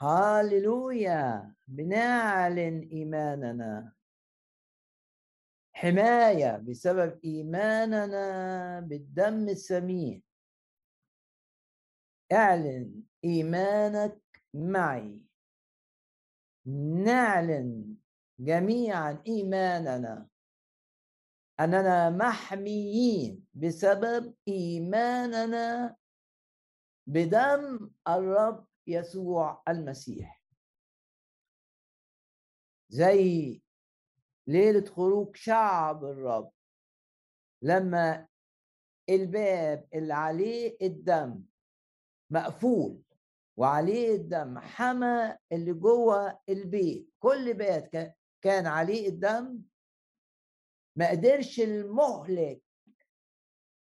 هاللويا بنعلن إيماننا. حماية بسبب إيماننا بالدم الثمين اعلن إيمانك معي. نعلن جميعا إيماننا. أننا محميين بسبب إيماننا بدم الرب يسوع المسيح. زي ليلة خروج شعب الرب لما الباب اللي عليه الدم مقفول وعليه الدم حمى اللي جوه البيت كل بيت كان عليه الدم ما قدرش المهلك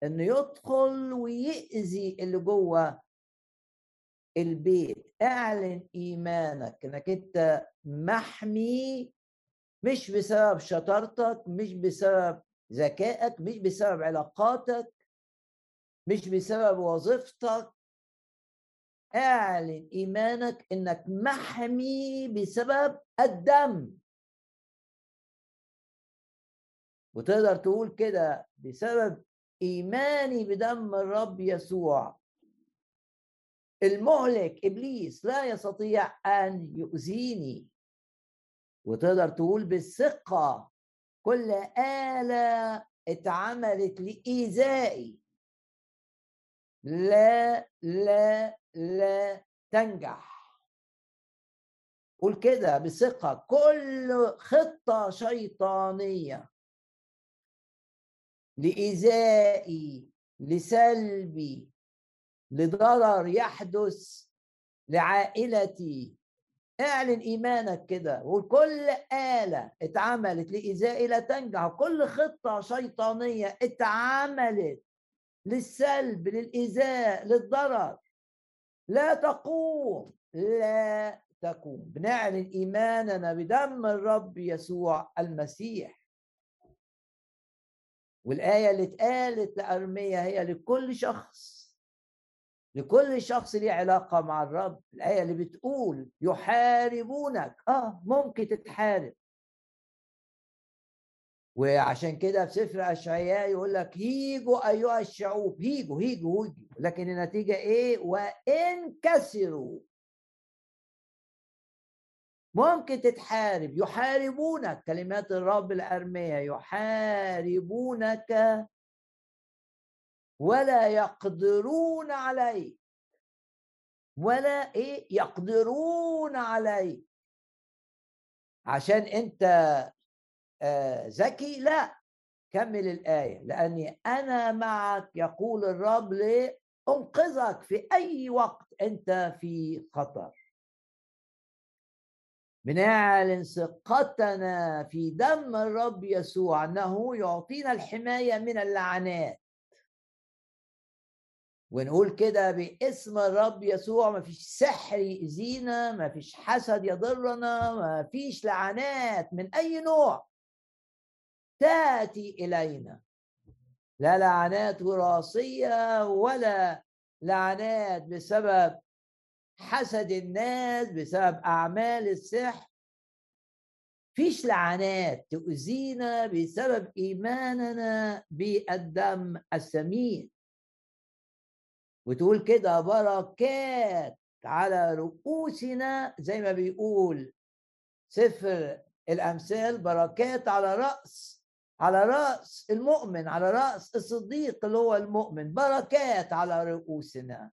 إنه يدخل ويأذي اللي جوه البيت أعلن إيمانك إنك أنت محمي مش بسبب شطارتك مش بسبب ذكائك مش بسبب علاقاتك مش بسبب وظيفتك. أعلن إيمانك إنك محمي بسبب الدم. وتقدر تقول كده بسبب إيماني بدم الرب يسوع. المهلك إبليس لا يستطيع أن يؤذيني. وتقدر تقول بالثقة كل آلة اتعملت لإيذائي. لا لا لا تنجح. قول كده بثقة كل خطة شيطانية لإيذائي لسلبي لضرر يحدث لعائلتي. اعلن إيمانك كده وكل آلة اتعملت لإيذائي لا تنجح وكل خطة شيطانية اتعملت للسلب للإيذاء للضرر. لا تقوم لا تقوم. بنعلن إيماننا بدم الرب يسوع المسيح. والآية اللي اتقالت لأرمية هي لكل شخص. لكل شخص ليه علاقة مع الرب. الآية اللي بتقول يحاربونك. آه ممكن تتحارب. وعشان كده في سفر أشعياء يقول لك هيجوا أيها الشعوب. هيجوا هيجوا هيجوا. لكن النتيجة إيه؟ وانكسروا ممكن تتحارب. يحاربونك. كلمات الرب الأرمية يحاربونك ولا يقدرون عليك ولا إيه يقدرون عليك عشان أنت آه، ذكي؟ لا. كمل الآية. لأني أنا معك يقول الرب لأنقذك في أي وقت أنت في خطر. بنعلن ثقتنا في دم الرب يسوع أنه يعطينا الحماية من اللعنات. ونقول كده باسم الرب يسوع ما فيش سحر يأذينا ما فيش حسد يضرنا ما فيش لعنات من أي نوع تأتي إلينا. لا لعنات وراثية ولا لعنات بسبب حسد الناس بسبب أعمال السحر. فيش لعنات تؤذينا بسبب إيماننا بالدم الثمين وتقول كده بركات على رؤوسنا زي ما بيقول سفر الأمثال بركات على رأس على رأس المؤمن على رأس الصديق اللي هو المؤمن بركات على رؤوسنا.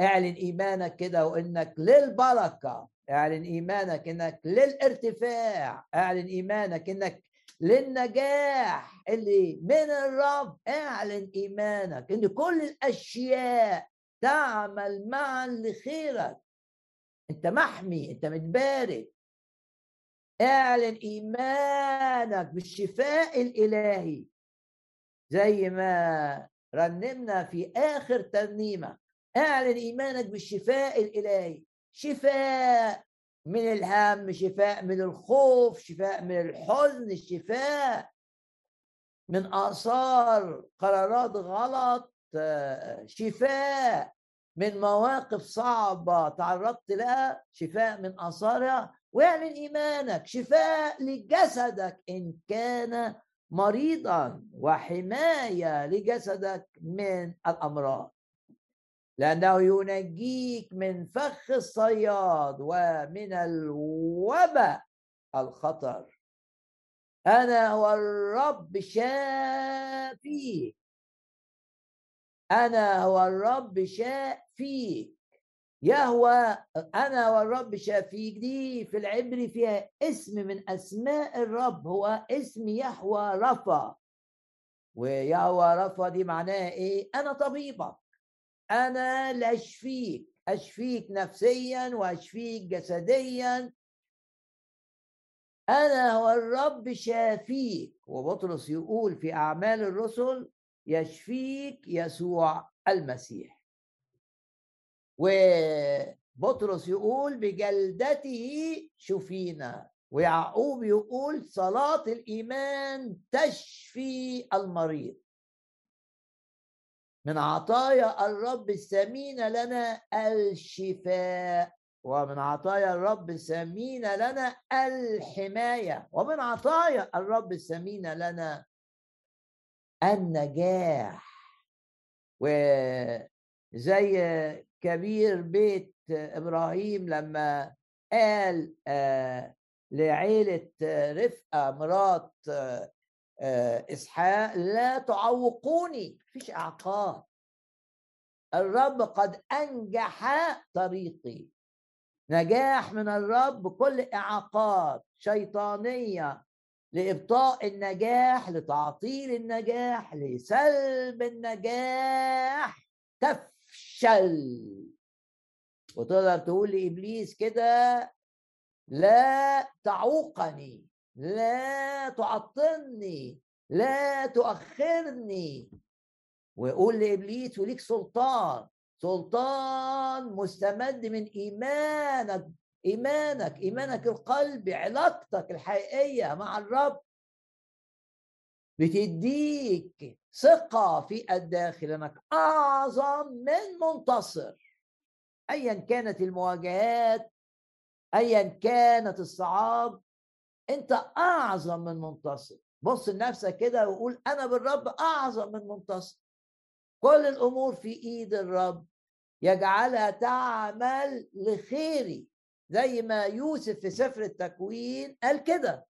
اعلن إيمانك كده وإنك للبركة اعلن إيمانك إنك للارتفاع اعلن إيمانك إنك للنجاح اللي من الرب اعلن إيمانك إن كل الأشياء تعمل معا لخيرك. أنت محمي أنت متبارك. اعلن إيمانك بالشفاء الإلهي. زي ما رنمنا في آخر ترنيمة اعلن إيمانك بالشفاء الإلهي. شفاء من الهم شفاء من الخوف شفاء من الحزن الشفاء من آثار قرارات غلط شفاء من مواقف صعبة تعرضت لها شفاء من آثارها. واعلن إيمانك شفاء لجسدك إن كان مريضا وحماية لجسدك من الأمراض. لأنه ينجيك من فخ الصياد ومن الوباء الخطر. أنا هو الرب شافيك. أنا هو الرب شافيك. يهوى أنا والرب شافيك. دي في العبري فيها اسم من أسماء الرب. هو اسم يهوى رفا. ويهوى رفا دي معناها إيه؟ أنا طبيبك. أنا لا أشفيك أشفيك نفسيا وأشفيك جسديا. أنا هو الرب شافيك وبطرس يقول في أعمال الرسل يشفيك يسوع المسيح. وبطرس يقول بجلدته شفينا. ويعقوب يقول صلاة الإيمان تشفي المريض. من عطايا الرب الثمينة لنا الشفاء ومن عطايا الرب الثمينة لنا الحماية ومن عطايا الرب الثمينة لنا النجاح. وزي كبير بيت إبراهيم لما قال آه، لعيلة رفقة مرات آه، اسحاق لا تعوقوني مفيش إعقاب. الرب قد أنجح طريقي. نجاح من الرب كل اعاقات شيطانية لإبطاء النجاح لتعطيل النجاح لسلب النجاح. تفشل. وتقدر تقول لإبليس كده لا تعوقني. لا تعطلني لا تؤخرني. ويقول لإبليس وليك سلطان سلطان مستمد من إيمانك إيمانك إيمانك القلبي علاقتك الحقيقية مع الرب. بتديك ثقة في الداخل إنك أعظم من منتصر. ايا كانت المواجهات ايا كانت الصعاب أنت أعظم من منتصر. بص لنفسك كده وقول أنا بالرب أعظم من منتصر. كل الأمور في إيد الرب. يجعلها تعمل لخيري. زي ما يوسف في سفر التكوين قال كده.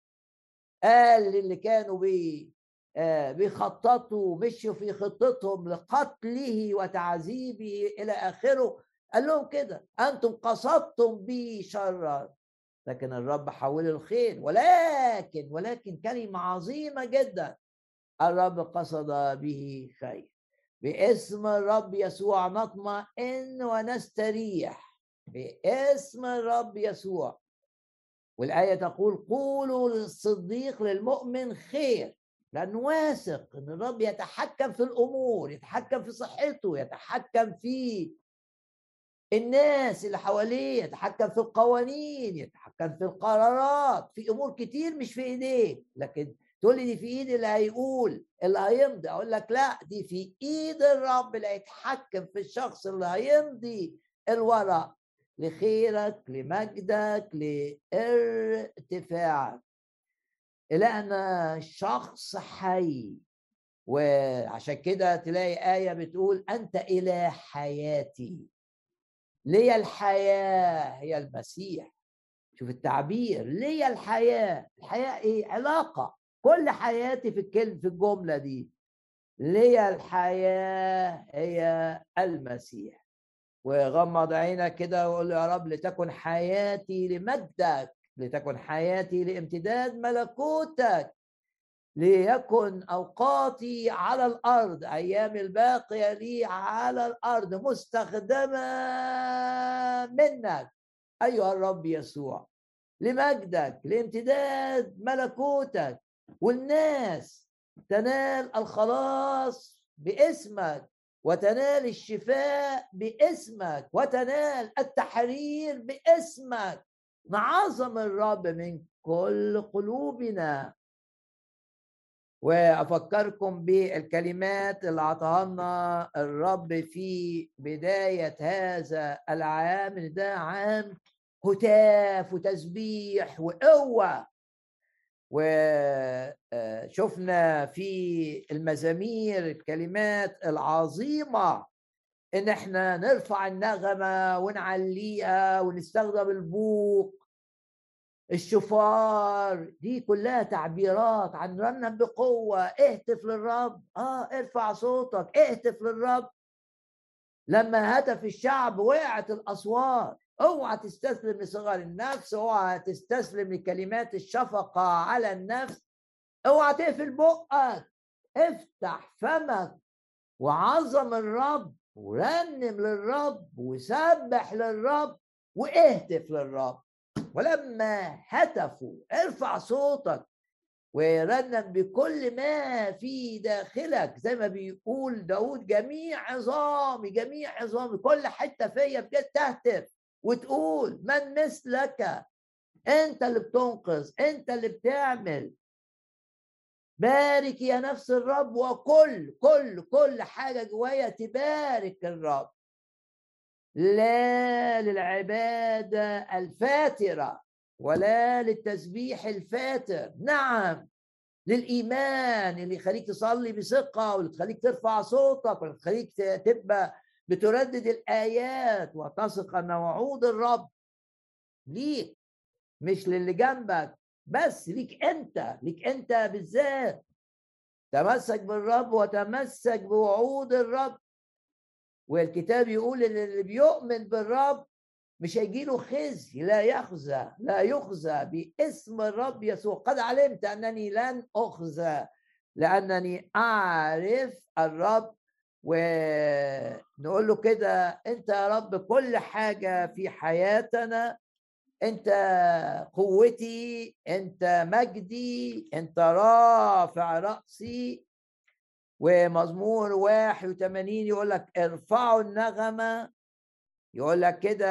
قال للي كانوا بي آه بيخططوا مشوا في خطتهم لقتله وتعذيبه إلى آخره. قال لهم كده أنتم قصدتم بي شرا. لكن الرب حول الخير. ولكن ولكن كلمة عظيمة جدا. الرب قصد به خير. باسم الرب يسوع نطمئن ونستريح. باسم الرب يسوع. والآية تقول قولوا للصديق للمؤمن خير. لأنه واثق أن الرب يتحكم في الأمور يتحكم في صحته يتحكم في الناس اللي حواليه يتحكم في القوانين يتحكم في القرارات في أمور كتير مش في إيديه لكن تقول لي دي في إيد اللي هيقول اللي هيمضي أقول لك لا دي في إيد الرب اللي هيتحكم في الشخص اللي هيمضي الورق. لخيرك لمجدك لارتفاعك. إلهنا شخص حي وعشان كده تلاقي آية بتقول أنت إله حياتي. لي الحياة هي المسيح. شوف التعبير لي الحياة. الحياة إيه؟ علاقة. كل حياتي في الكلمة في الجملة دي. لي الحياة هي المسيح. وغمض عينك كده وقول يا رب لتكن حياتي لمجدك لتكن حياتي لامتداد ملكوتك. ليكن أوقاتي على الأرض أيام الباقية لي على الأرض مستخدمة منك. أيها الرب يسوع لمجدك لامتداد ملكوتك والناس تنال الخلاص باسمك وتنال الشفاء باسمك وتنال التحرير باسمك. نعظم الرب من كل قلوبنا. وأفكركم بالكلمات اللي اعطاها لنا الرب في بداية هذا العام ده عام هتاف وتسبيح وقوة. وشفنا في المزامير الكلمات العظيمة إن إحنا نرفع النغمة ونعليها ونستخدم البوق الشفار دي كلها تعبيرات عن رنم بقوة. اهتف للرب. آه ارفع صوتك. اهتف للرب. لما هتف الشعب وقعت الاصوات اوعى تستسلم لصغر النفس. اوعى تستسلم لكلمات الشفقة على النفس. اوعى تقفل بقك. افتح فمك. وعظم الرب. ورنم للرب. وسبح للرب. واهتف للرب. ولما هتفوا ارفع صوتك ورنم بكل ما في داخلك زي ما بيقول داود جميع عظامي جميع عظامي كل حتة فيا بجد تهتف وتقول من مثلك؟ انت اللي بتنقذ انت اللي بتعمل. بارك يا نفس الرب وكل كل كل حاجة جوايا تبارك الرب. لا للعبادة الفاترة ولا للتسبيح الفاتر. نعم للإيمان اللي يخليك تصلي بثقة واللي تخليك ترفع صوتك واللي تخليك تبقى بتردد الآيات وتثق أن وعود الرب ليك مش للي جنبك بس ليك أنت ليك أنت بالذات. تمسك بالرب وتمسك بوعود الرب. والكتاب يقول إن اللي بيؤمن بالرب مش هيجي له خزي لا يخزى لا يخزى باسم الرب يسوع. قد علمت أنني لن أخزى لأنني أعرف الرب. ونقول له كده أنت يا رب كل حاجة في حياتنا أنت قوتي أنت مجدي أنت رافع رأسي. ومزمور 81 يقول لك ارفعوا النغمة. يقول لك كده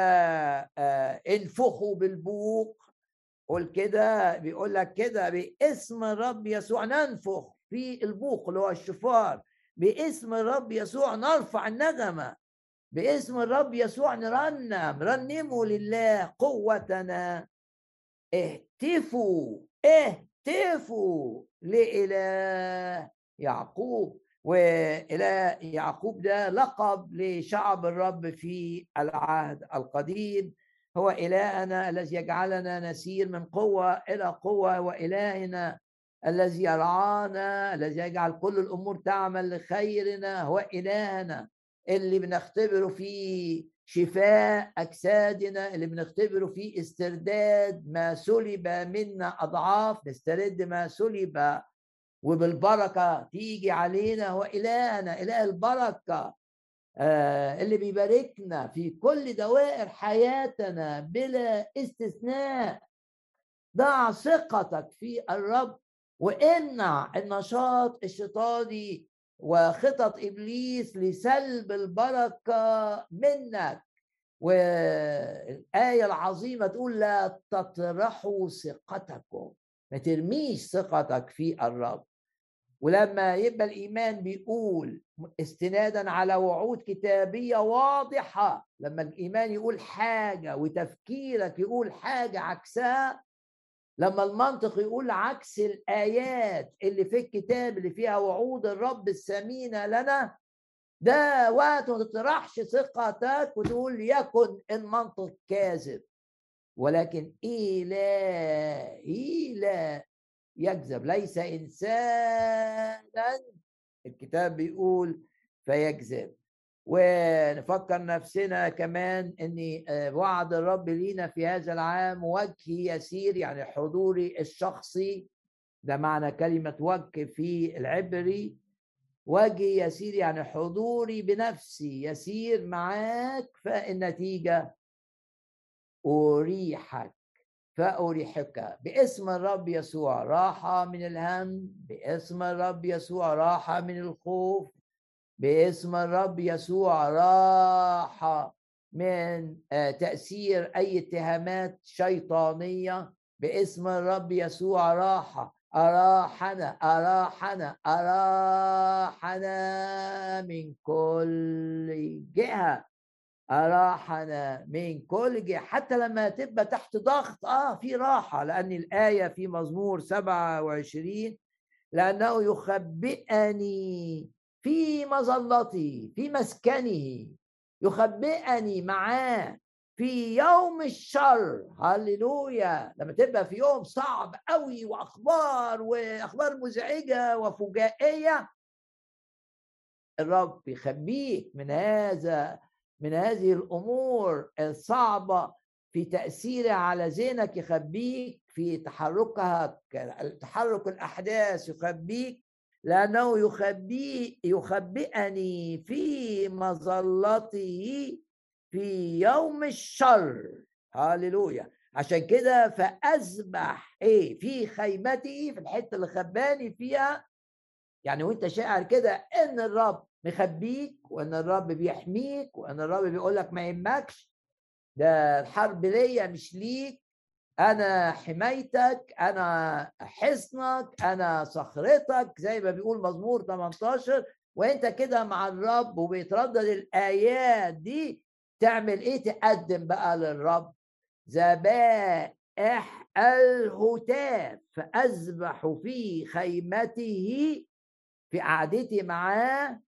آه، انفخوا بالبوق. قول كده بيقول لك كده باسم الرب يسوع ننفخ في البوق اللي هو الشفار. باسم الرب يسوع نرفع النغمة. باسم الرب يسوع نرنم رنموا لله قوتنا. اهتفوا اهتفوا لإله يعقوب. وإله يعقوب ده لقب لشعب الرب في العهد القديم. هو إلهنا الذي يجعلنا نسير من قوة إلى قوة وإلهنا الذي يرعانا الذي يجعل كل الأمور تعمل لخيرنا. هو إلهنا اللي بنختبره في شفاء أجسادنا اللي بنختبره في استرداد ما سلب منا أضعاف. نسترد ما سلب وبالبركة تيجي علينا هو إلهنا إله البركة آه اللي بيباركنا في كل دوائر حياتنا بلا استثناء. ضع ثقتك في الرب وامنع النشاط الشيطاني وخطط إبليس لسلب البركة منك. والآية العظيمة تقول لا تطرحوا ثقتكم ما ترميش ثقتك في الرب. ولما يبقى الإيمان بيقول استنادا على وعود كتابية واضحة لما الإيمان يقول حاجة وتفكيرك يقول حاجة عكسها لما المنطق يقول عكس الآيات اللي في الكتاب اللي فيها وعود الرب الثمينه لنا ده وقت ما تطرحش ثقتك وتقول يكن المنطق كاذب. ولكن إله لا يكذب ليس إنسانا. الكتاب بيقول فيكذب. ونفكر نفسنا كمان إن آه، وعد الرب لينا في هذا العام وجه يسير يعني حضوري الشخصي. ده معنى كلمة وجه في العبري. وجه يسير يعني حضوري بنفسي يسير معاك فالنتيجة أريحك. فأريحك. باسم الرب يسوع. راحة من الهم. باسم الرب يسوع. راحة من الخوف. باسم الرب يسوع. راحة من آه، تأثير أي اتهامات شيطانية. باسم الرب يسوع. راحة أراحنا. أراحنا. أراحنا من كل جهة. أراحنا من كل جهة. حتى لما تبقى تحت ضغط آه في راحة لأن الآية في مزمور 27 لأنه يخبئني في مظلتي في مسكنه يخبئني معاه في يوم الشر. هللويا. لما تبقى في يوم صعب قوي وأخبار وأخبار مزعجة وفجائية الرب يخبيك من هذا من هذه الأمور الصعبة في تاثيرها على ذهنك يخبيك في تحركها تحرك الأحداث يخبيك لأنه يخبي يخبئني في مظلته في يوم الشر. هاليلويا عشان كده فأذبح إيه في خيمتي في الحتة اللي خباني فيها. يعني وأنت شاعر كده إن الرب مخبيك وإن الرب بيحميك وإن الرب بيقول لك ما يهمكش. ده الحرب ليا مش ليك. أنا حمايتك أنا حصنك أنا صخرتك زي ما بيقول مزمور 18 وأنت كده مع الرب وبيتردد الآيات دي تعمل إيه؟ تقدم بقى للرب. ذبائح الهتاف فاذبح في خيمته في قعدتي معاه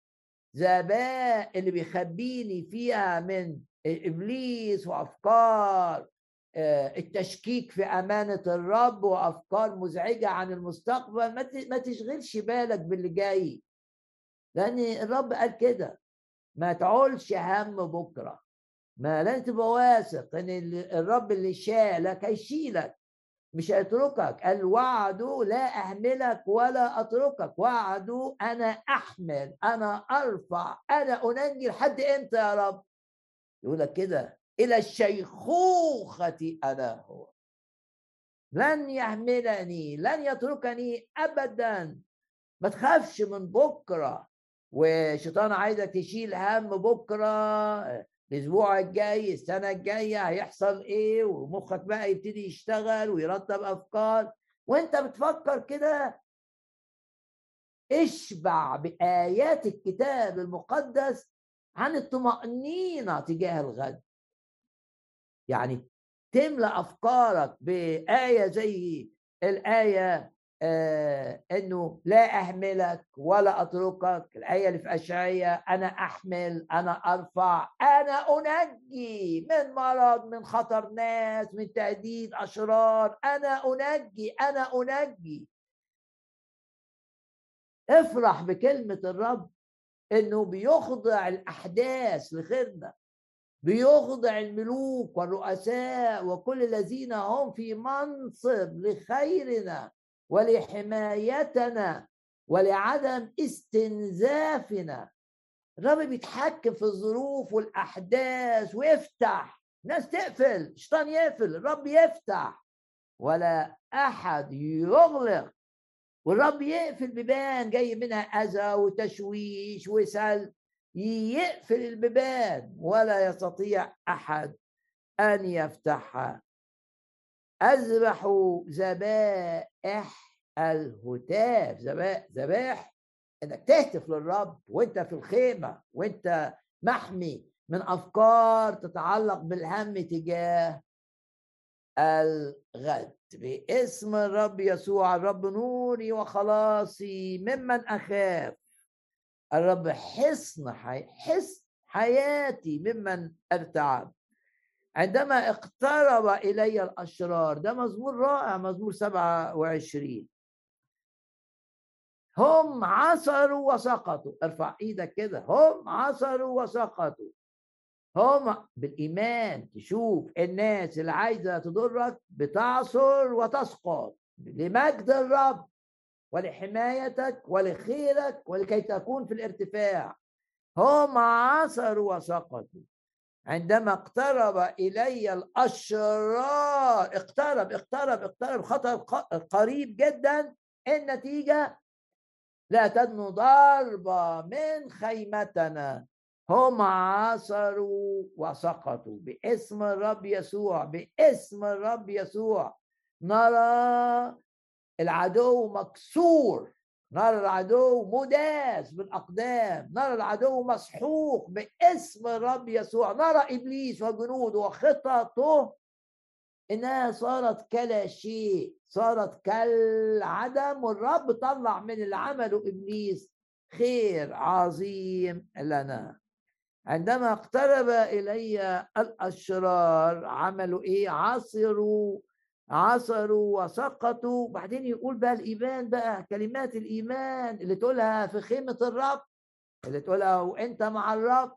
ذبائح اللي بيخبيني فيها من إبليس وأفكار آه، التشكيك في أمانة الرب وأفكار مزعجة عن المستقبل ما تشغلش بالك باللي جاي. لأن الرب قال كده ما تعولش هم بكرة ما لازم تبقى واثق إن الرب اللي شالك هيشيلك. مش هيتركك قال وعده لا أهملك ولا أتركك. وعده أنا أحمل. أنا أرفع. أنا أنجي. لحد إمتى يا رب؟ يقول لك كده. إلى الشيخوخة أنا هو. لن يحملني. لن يتركني ابدا. ما تخافش من بكرة. وشيطان عايزك تشيل هم بكرة. الأسبوع الجاي السنة الجاية هيحصل إيه؟ ومخك بقى يبتدي يشتغل ويرتب أفكار. وأنت بتفكر كده؟ اشبع بآيات الكتاب المقدس عن الطمأنينة تجاه الغد. يعني تملأ أفكارك بآية زي الآية إنه لا أهملك ولا أتركك الايه اللي في اشعياء أنا أحمل أنا أرفع أنا أنجي من مرض من خطر ناس من تهديد أشرار أنا أنجي أنا أنجي. افرح بكلمة الرب إنه بيخضع الأحداث لخيرنا بيخضع الملوك والرؤساء وكل الذين هم في منصب لخيرنا. ولحمايتنا ولعدم استنزافنا. الرب بيتحكم في الظروف والأحداث ويفتح. ناس تقفل شيطان يقفل الرب يفتح. ولا أحد يغلق. والرب يقفل بيبان جاي منها أذى وتشويش وسل. يقفل البيبان ولا يستطيع أحد أن يفتحها. أذبح ذبائح الهتاف. ذبائح إنك تهتف للرب وأنت في الخيمة وأنت محمي من أفكار تتعلق بالهم تجاه الغد. باسم الرب يسوع الرب نوري وخلاصي ممن أخاف. الرب حصن حي... حصن حياتي ممن أرتعب. عندما اقترب إلي الأشرار ده مزمور رائع مزمور 27 هم عثروا وسقطوا. ارفع إيدك كده. هم عثروا وسقطوا. هم بالإيمان تشوف الناس اللي عايزة تضرك بتعثر وتسقط. لمجد الرب ولحمايتك ولخيرك ولكي تكون في الارتفاع. هم عثروا وسقطوا. عندما اقترب إلي الأشرار اقترب اقترب اقترب خطر قريب جدا النتيجة لا تدنو ضربه من خيمتنا. هم عثروا وسقطوا باسم الرب يسوع باسم الرب يسوع. نرى العدو مكسور. نرى العدو مداس بالأقدام. نرى العدو مسحوق باسم الرب يسوع. نرى إبليس وجنوده وخططه. إنها صارت كلا شيء صارت كالعدم. والرب طلع من اللي عمله ابليس خير عظيم لنا. عندما اقترب إلي الأشرار عملوا إيه؟ عصروا عصروا وسقطوا. بعدين يقول بقى الإيمان بقى كلمات الإيمان اللي تقولها في خيمة الرب اللي تقولها وأنت مع الرب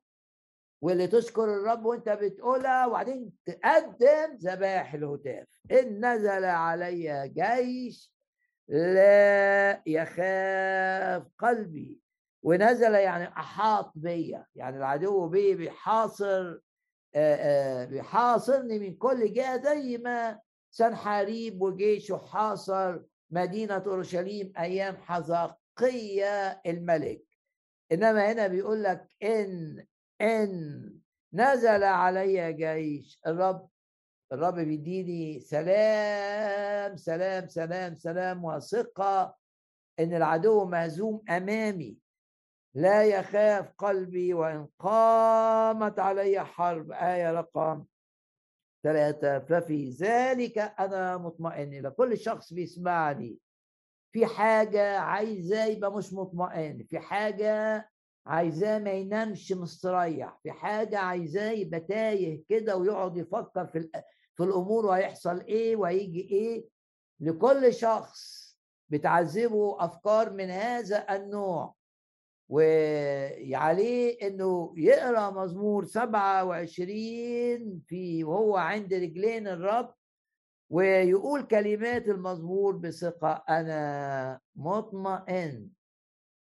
واللي تشكر الرب وأنت بتقولها. وبعدين تقدم ذبائح الهتاف. إن نزل علي جيش لا يخاف قلبي. ونزل يعني أحاط بيا. يعني العدو بي بيحاصر بيحاصرني من كل جهة زي ما سنحاريب وجيشه حاصر مدينة أورشليم أيام حزقية الملك. إنما هنا بيقول لك إن إن نزل علي جيش الرب. الرب بيديني سلام سلام سلام سلام وثقة إن العدو مهزوم أمامي. لا يخاف قلبي وإن قامت علي حرب. آية رقم ثلاثة ففي ذلك أنا مطمئن لكل شخص بيسمعني. في حاجة عايزاه يبقى مش مطمئن في حاجة عايزاه ما ينامش مستريح في حاجة عايزاه يبقى تايه كده ويقعد يفكر في في الأمور وهيحصل إيه وهيجي إيه. لكل شخص بتعذبه أفكار من هذا النوع. وعليه إنه يقرأ مزمور 27 في وهو عند رجلين الرب ويقول كلمات المزمور بثقة أنا مطمئن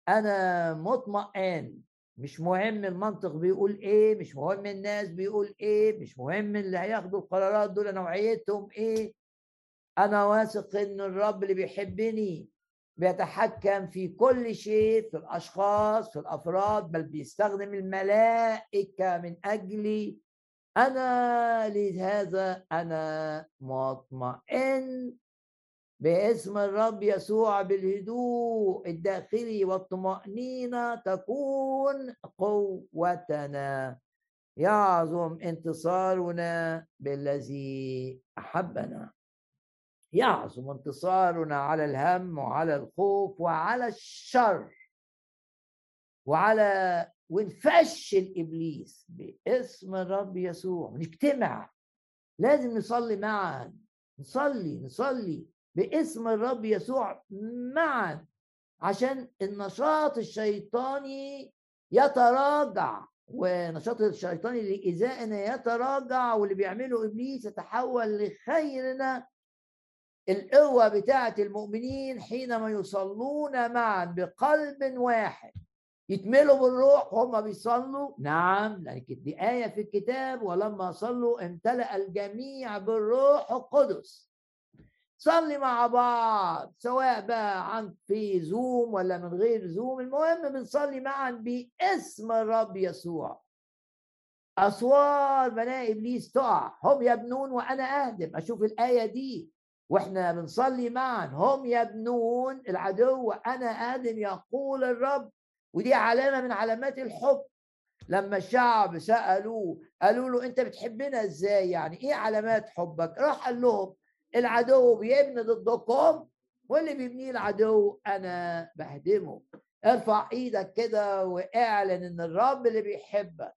أنا مطمئن. مش مهم المنطق بيقول إيه مش مهم الناس بيقول إيه مش مهم اللي هياخدوا القرارات دول نوعيتهم إيه. أنا واثق إن الرب اللي بيحبني بيتحكم في كل شيء في الأشخاص في الأفراد بل بيستخدم الملائكة من اجلي أنا لهذا أنا مطمئن باسم الرب يسوع بالهدوء الداخلي والطمأنينة تكون قوتنا. يعظم انتصارنا بالذي أحبنا. يعظم انتصارنا على الهم وعلى الخوف وعلى الشر وعلى ونفشل ابليس باسم الرب يسوع. نجتمع لازم نصلي معا نصلي نصلي باسم الرب يسوع معا عشان النشاط الشيطاني يتراجع ونشاط الشيطاني لإيذائنا يتراجع واللي بيعمله إبليس يتحول لخيرنا القوة بتاعة المؤمنين حينما يصلون معا بقلب واحد. يتملوا بالروح وهم بيصلوا؟ نعم لأن دي آية في الكتاب ولما صلوا امتلأ الجميع بالروح القدس. صلي مع بعض سواء بقى عن في زوم ولا من غير زوم. المهم بنصلي معا باسم الرب يسوع. أسوار بناء إبليس تقع. هم يبنون وأنا أهدم. أشوف الآية دي. وإحنا بنصلي معا. هم يبنون العدو وأنا آدم يقول الرب. ودي علامة من علامات الحب. لما الشعب سألوه قالوا له أنت بتحبنا إزاي يعني؟ إيه علامات حبك؟ راح قال لهم العدو بيبني ضدكم واللي بيبنيه العدو أنا بهدمه. ارفع إيدك كده واعلن إن الرب اللي بيحبك.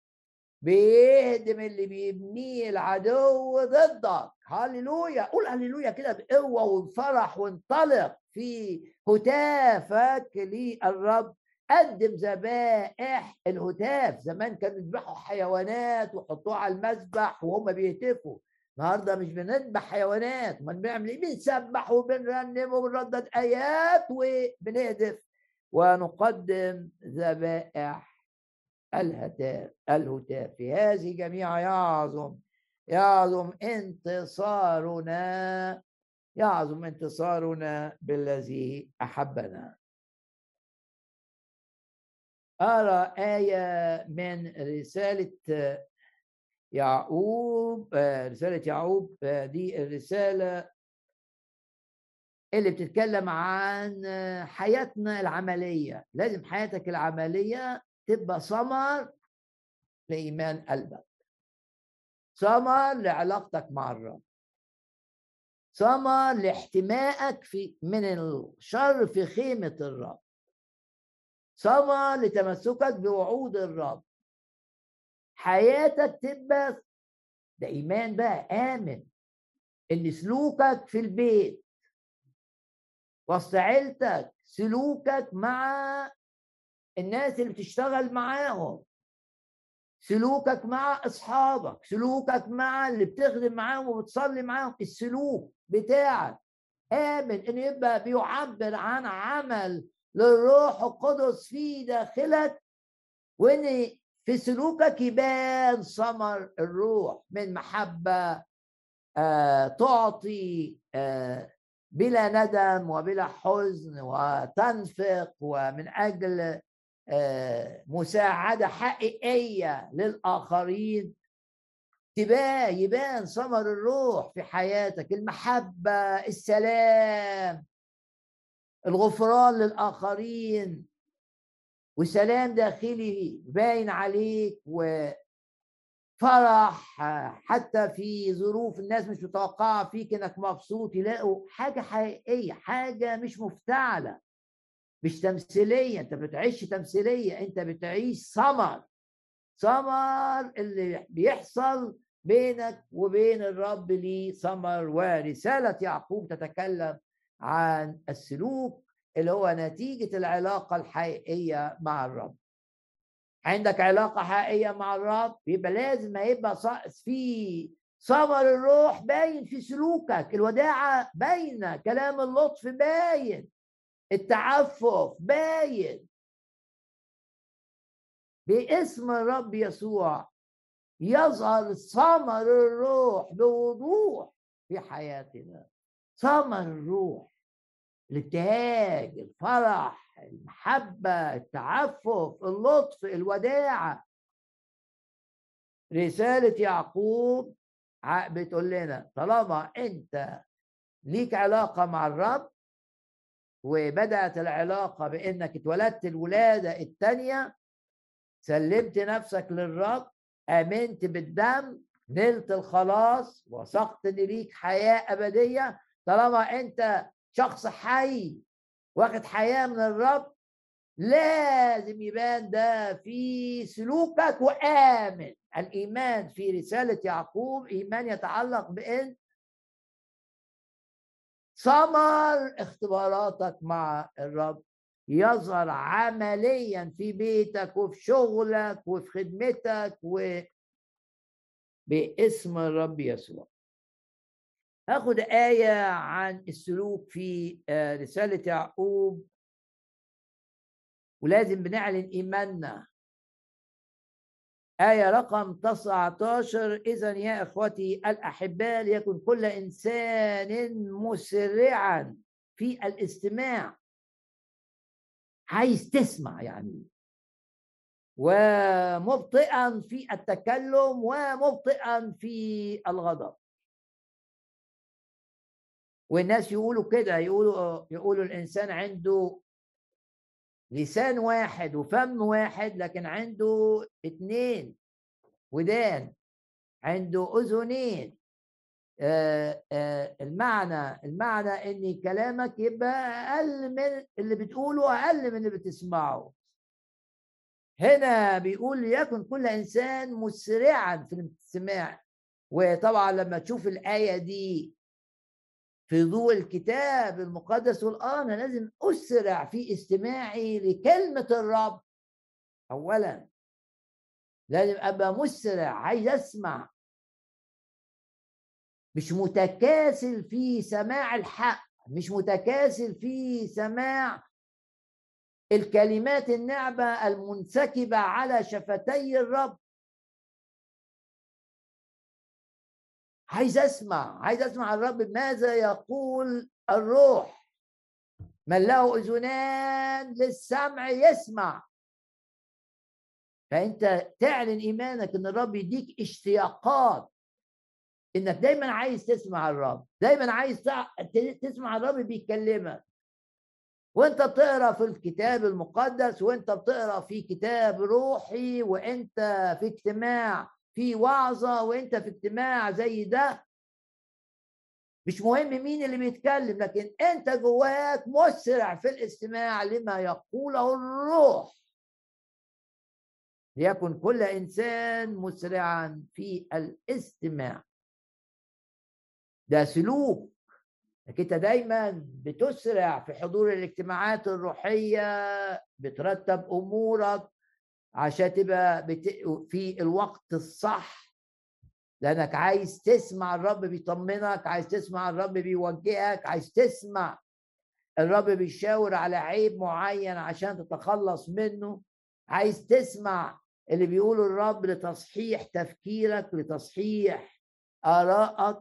بيهدم اللي بيبنيه العدو ضدك. هللويا. قول هللويا كده بقوة وبفرح وانطلق في هتافك للرب. قدم ذبائح. الهتاف زمان كانوا يذبحوا حيوانات ويحطوها على المذبح وهم بيهتفوا. النهارده مش بنذبح حيوانات أمال بنعمل إيه؟ بنسبح وبنرنم وبنردد آيات وبنهدف. ونقدم ذبائح. الهتاف الهتاف في هذه جميعا. يعظم يعظم انتصارنا يعظم انتصارنا بالذي أحبنا. ارى إيه من رسالة يعقوب رسالة يعقوب دي الرسالة اللي بتتكلم عن حياتنا العملية. لازم حياتك العملية تبقى ثمر لإيمان قلبك. ثمر لعلاقتك مع الرب. ثمر لاحتمائك في من الشر في خيمة الرب. ثمر لتمسكك بوعود الرب. حياتك تبقى ده إيمان بقى آمن إن سلوكك في البيت وسط عيلتك سلوكك مع الناس اللي بتشتغل معاهم. سلوكك مع أصحابك سلوكك مع اللي بتخدم معاهم وبتصلي معاهم السلوك بتاعك آمن انه يبقى بيعبر عن عمل للروح القدس في داخلك وإن في سلوكك يبان ثمر الروح من محبة آه تعطي آه بلا ندم وبلا حزن وتنفق ومن أجل آه، مساعدة حقيقية للآخرين. تبان يبان ثمر الروح في حياتك المحبة السلام الغفران للآخرين. وسلام داخلي باين عليك و فرح حتى في ظروف الناس مش متوقعة فيك إنك مبسوط. يلاقوا حاجة حقيقية حاجة مش مفتعلة. مش تمثيلية أنت بتعيش تمثيلية أنت بتعيش ثمر. ثمر اللي بيحصل بينك وبين الرب ليه ثمر ورسالة يعقوب تتكلم عن السلوك اللي هو نتيجة العلاقة الحقيقية مع الرب. عندك علاقة حقيقية مع الرب؟ يبقى لازم هيبقى في ثمر الروح باين في سلوكك الوداعة باينة كلام اللطف باين. التعفف باين. باسم الرب يسوع يظهر ثمر الروح بوضوح في حياتنا. ثمر الروح الابتهاج الفرح المحبة التعفف اللطف الوداعة. رسالة يعقوب بتقول لنا طالما أنت ليك علاقة مع الرب وبدأت العلاقة بأنك اتولدت الولادة الثانية سلمت نفسك للرب آمنت بالدم نلت الخلاص وثقت إن ليك حياة أبدية. طالما أنت شخص حي واخد حياة من الرب لازم يبان ده في سلوكك وآمن. الإيمان في رسالة يعقوب إيمان يتعلق بأن ثمر اختباراتك مع الرب. يظهر عمليا في بيتك وفي شغلك وفي خدمتك و باسم الرب يسوع. هاخد آية عن السلوك في آه، رسالة يعقوب. ولازم بنعلن إيماننا. آية رقم 19 إذا يا إخوتي الأحباء ليكن كل إنسان مسرعا في الاستماع. عايز تسمع يعني. ومبطئا في التكلم ومبطئا في الغضب. والناس يقولوا كده يقولوا يقولوا الإنسان عنده لسان واحد وفم واحد لكن عنده اتنين. ودان عنده أذنين. آه آه المعنى المعنى إن كلامك يبقى أقل من اللي بتقوله أقل من اللي بتسمعه. هنا بيقول ليكن كل إنسان مسرعا في الاستماع وطبعا لما تشوف الآية دي في ضوء الكتاب المقدس والآن لازم أسرع في استماعي لكلمة الرب. أولا لازم أبقى مسرع عايز أسمع. مش متكاسل في سماع الحق مش متكاسل في سماع الكلمات النعمة المنسكبة على شفتي الرب. عايز أسمع عايز أسمع الرب ماذا يقول الروح. من له أذنان للسمع يسمع. فأنت تعلن إيمانك إن الرب يديك اشتياقات. إنك دايما عايز تسمع الرب دايما عايز تسمع الرب بيكلمك. وأنت بتقرأ في الكتاب المقدس وأنت بتقرأ في كتاب روحي وأنت في اجتماع. في وعظة وانت في اجتماع زي ده مش مهم مين اللي بيتكلم لكن انت جواك مسرع في الاستماع لما يقوله الروح. ليكن كل إنسان مسرعا في الاستماع. ده سلوك انك انت دايما بتسرع في حضور الاجتماعات الروحية بترتب أمورك عشان تبقى بت... في الوقت الصح. لأنك عايز تسمع الرب بيطمنك عايز تسمع الرب بيوجهك عايز تسمع الرب بيشاور على عيب معين عشان تتخلص منه. عايز تسمع اللي بيقوله الرب لتصحيح تفكيرك لتصحيح آرائك.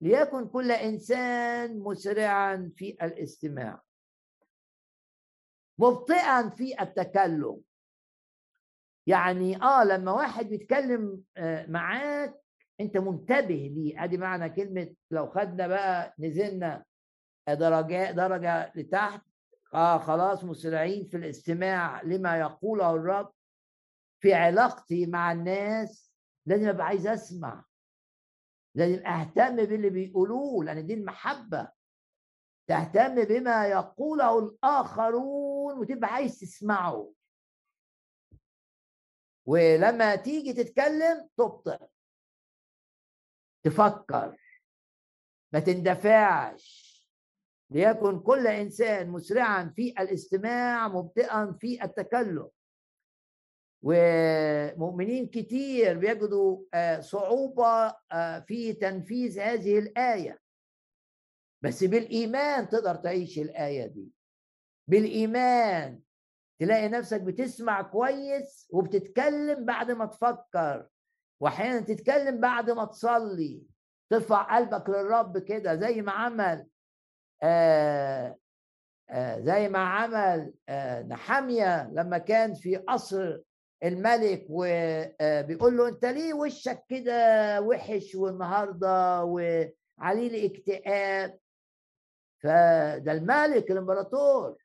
ليكن كل إنسان مسرعا في الاستماع. مبطئا في التكلم. يعني آه لما واحد بيتكلم آه، معاك أنت منتبه ليه. أدي معنى كلمة لو خدنا بقى نزلنا درجة درجة لتحت آه خلاص مسرعين في الاستماع لما يقوله الرب. في علاقتي مع الناس لازم أبقى عايز أسمع. لازم أهتم باللي بيقولوه لأن دي المحبة. تهتم بما يقوله الآخرون وتبقى عايز تسمعه. ولما تيجي تتكلم تبطئ تفكر. ما تندفعش. ليكن كل إنسان مسرعا في الاستماع مبطئا في التكلم. ومؤمنين كتير بيجدوا آه، صعوبة آه، في تنفيذ هذه الآية. بس بالإيمان تقدر تعيش الآية دي. بالإيمان تلاقي نفسك بتسمع كويس وبتتكلم بعد ما تفكر واحيانا تتكلم بعد ما تصلي. ترفع قلبك للرب كده زي ما عمل آه آه زي ما عمل آه نحاميه لما كان في قصر الملك وبيقول له أنت ليه وشك كده وحش والنهاردة وعليه الاكتئاب؟ فده الملك الإمبراطور.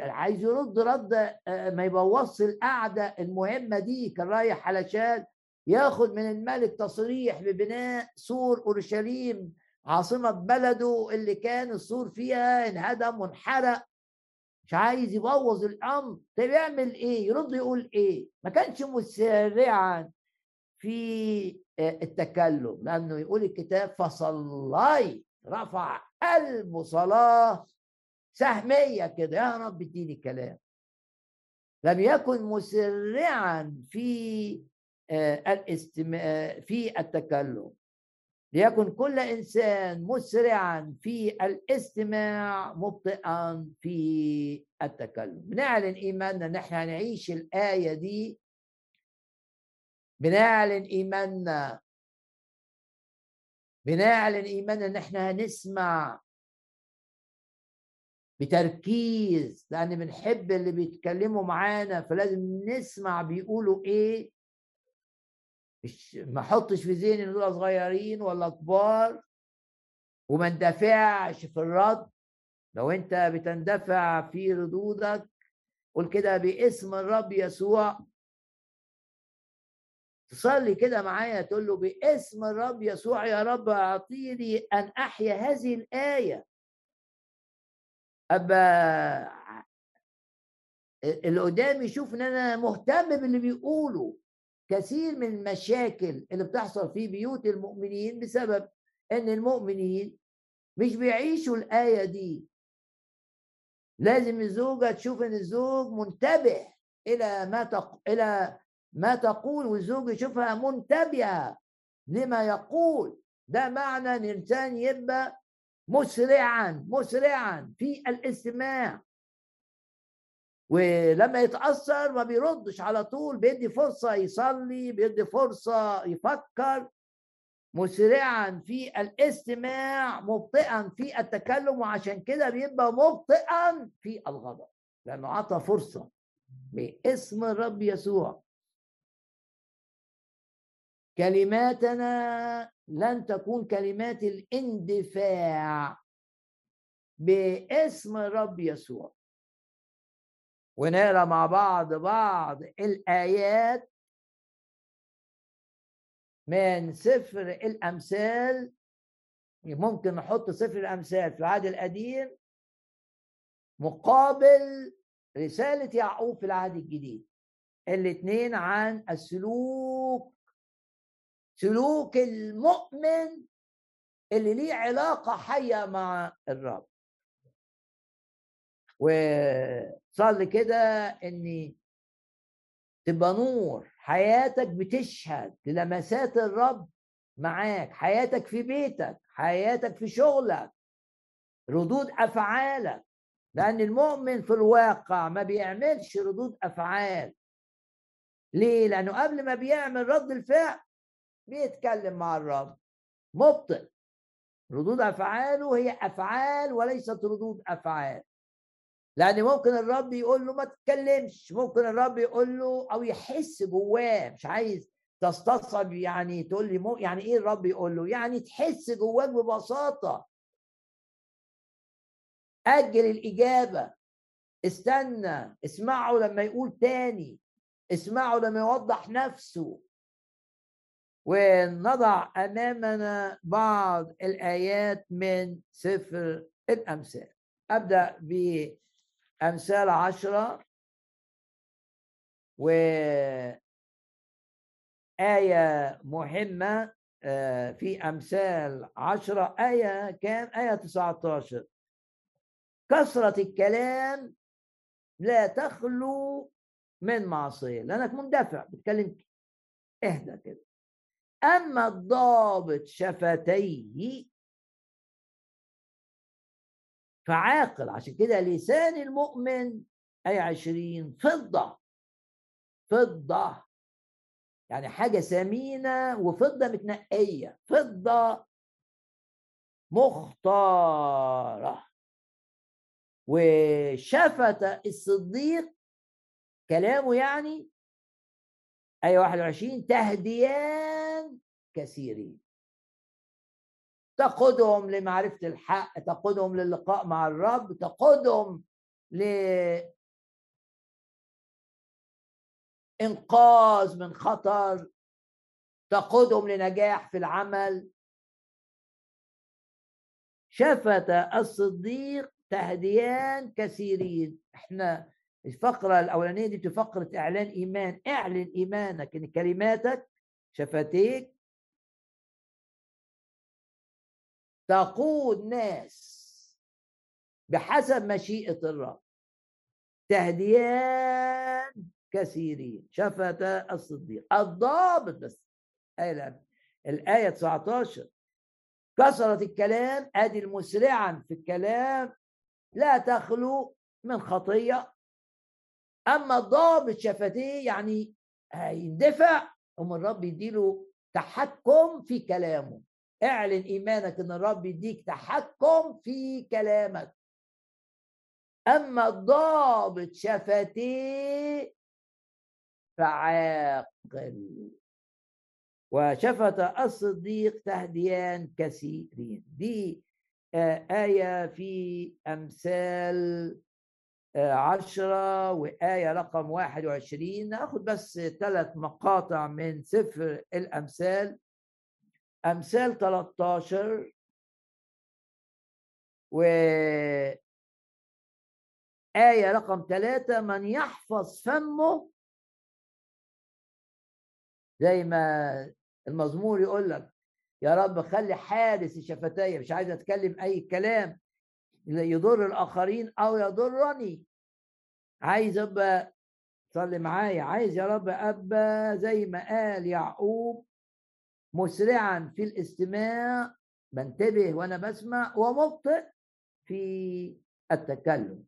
عايز يرد رد ما يبوظش القعدة المهمة دي كان رايح علشان ياخد من الملك تصريح ببناء سور أورشليم عاصمة بلده اللي كان السور فيها انهدم وانحرق. مش عايز يبوظ الأمر. طيب يعمل إيه؟ يرد يقول إيه؟ ما كانش مسرعا في التكلم لأنه يقول الكتاب فصلي رفع قلبه صلاة سهمية كده يا رب اديني كلام لم يكن مسرعا في آه، الاستماع آه، في التكلم. ليكن كل إنسان مسرعا في الاستماع مبطئا في التكلم. بنعلن إيماننا إن إحنا هنعيش الآية دي. بنعلن إيماننا. بنعلن إيماننا إن إحنا هنسمع بتركيز لأن بنحب اللي بيتكلموا معانا فلازم نسمع بيقولوا إيه. مش ما أحطش في ذهني إن دول صغيرين ولا كبار. وما اندفعش في الرد. لو أنت بتندفع في ردودك قول كده باسم الرب يسوع. تصلي كده معايا تقول له باسم الرب يسوع يا رب أعطيني أن أحيا هذه الآية. أبقى اللي قدامي يشوف إن أنا مهتم باللي بيقوله. كثير من المشاكل اللي بتحصل في بيوت المؤمنين بسبب إن المؤمنين مش بيعيشوا الآية دي. لازم الزوجة تشوف إن الزوج منتبه إلى ما تق... إلى ما تقول والزوج يشوفها منتبهة لما يقول. ده معنى إن الإنسان يبقى مسرعا مسرعا في الاستماع. ولما يتأثر ما بيردش على طول بيدي فرصة يصلي بيدي فرصة يفكر. مسرعا في الاستماع مبطئا في التكلم وعشان كده بيبقى مبطئا في الغضب لأنه عطى فرصة باسم الرب يسوع. كلماتنا لن تكون كلمات الاندفاع. باسم الرب يسوع. ونقرأ مع بعض بعض الآيات من سفر الأمثال. ممكن نحط سفر الأمثال في العهد القديم. مقابل رسالة يعقوب في العهد الجديد. الاثنين عن السلوك سلوك المؤمن اللي ليه علاقة حية مع الرب. وصلي كده إني تبقى نور حياتك بتشهد للمسات الرب معاك حياتك في بيتك حياتك في شغلك ردود أفعالك. لأن المؤمن في الواقع ما بيعملش ردود أفعال. ليه؟ لأنه قبل ما بيعمل رد الفعل بيتكلم مع الرب. مبطئ ردود أفعاله هي أفعال وليست ردود أفعال. لأن ممكن الرب يقول له ما تتكلمش. ممكن الرب يقول له أو يحس جواه مش عايز تستصعب يعني تقول لي مو يعني إيه الرب يقول له؟ يعني تحس جواك ببساطة. أجل الإجابة. استنى. اسمعه لما يقول تاني. اسمعه لما يوضح نفسه. ونضع أمامنا بعض الآيات من سفر الأمثال. أبدأ بأمثال عشرة و آية مهمة آه، في أمثال عشرة. آية كام؟ آية 19 كثرة الكلام لا تخلو من معصية لأنك مندفع بتكلم إهدى كده. أما الضابط شفتيه فعاقل عشان كده لسان المؤمن أي عشرين فضة فضة يعني حاجة ثمينة وفضة متنقية فضة مختارة. وشفت الصديق كلامه يعني آية 21 تهديان كثيرين. تقودهم لمعرفة الحق تقودهم للقاء مع الرب تقودهم إنقاذ من خطر تقودهم لنجاح في العمل. شفت الصديق تهديان كثيرين. إحنا الفقرة الأولانية دي فقرة إعلان إيمان. إعلن إيمانك إن كلماتك شفتيك تقود ناس بحسب مشيئة الرب. تهديان كثيرين. شفت الصديق. الضابط بس. آية الآية 19 كثرة الكلام. أدي المسرعا في الكلام. لا تخلو من خطية. أما الضابط شفتيه يعني هيندفع أم الرب يديله تحكم في كلامه. اعلن إيمانك إن الرب يديك تحكم في كلامك. أما الضابط شفتيه فعاقل. وشفت الصديق تهديان كثيرين. دي آه، آية في أمثال عشرة وآية رقم واحد وعشرين. ناخد بس ثلاث مقاطع من سفر الأمثال. أمثال 13 و آية رقم ثلاثة. من يحفظ فمه زي ما المزمور يقول لك يا رب خلي حارس شفتي مش عايز أتكلم أي كلام. يضر الآخرين أو يضرني. عايز أبقى صلي معايا. عايز يا رب أبقى زي ما قال يعقوب مسرعا في الاستماع. بنتبه وأنا بسمع ومبطئ في التكلم.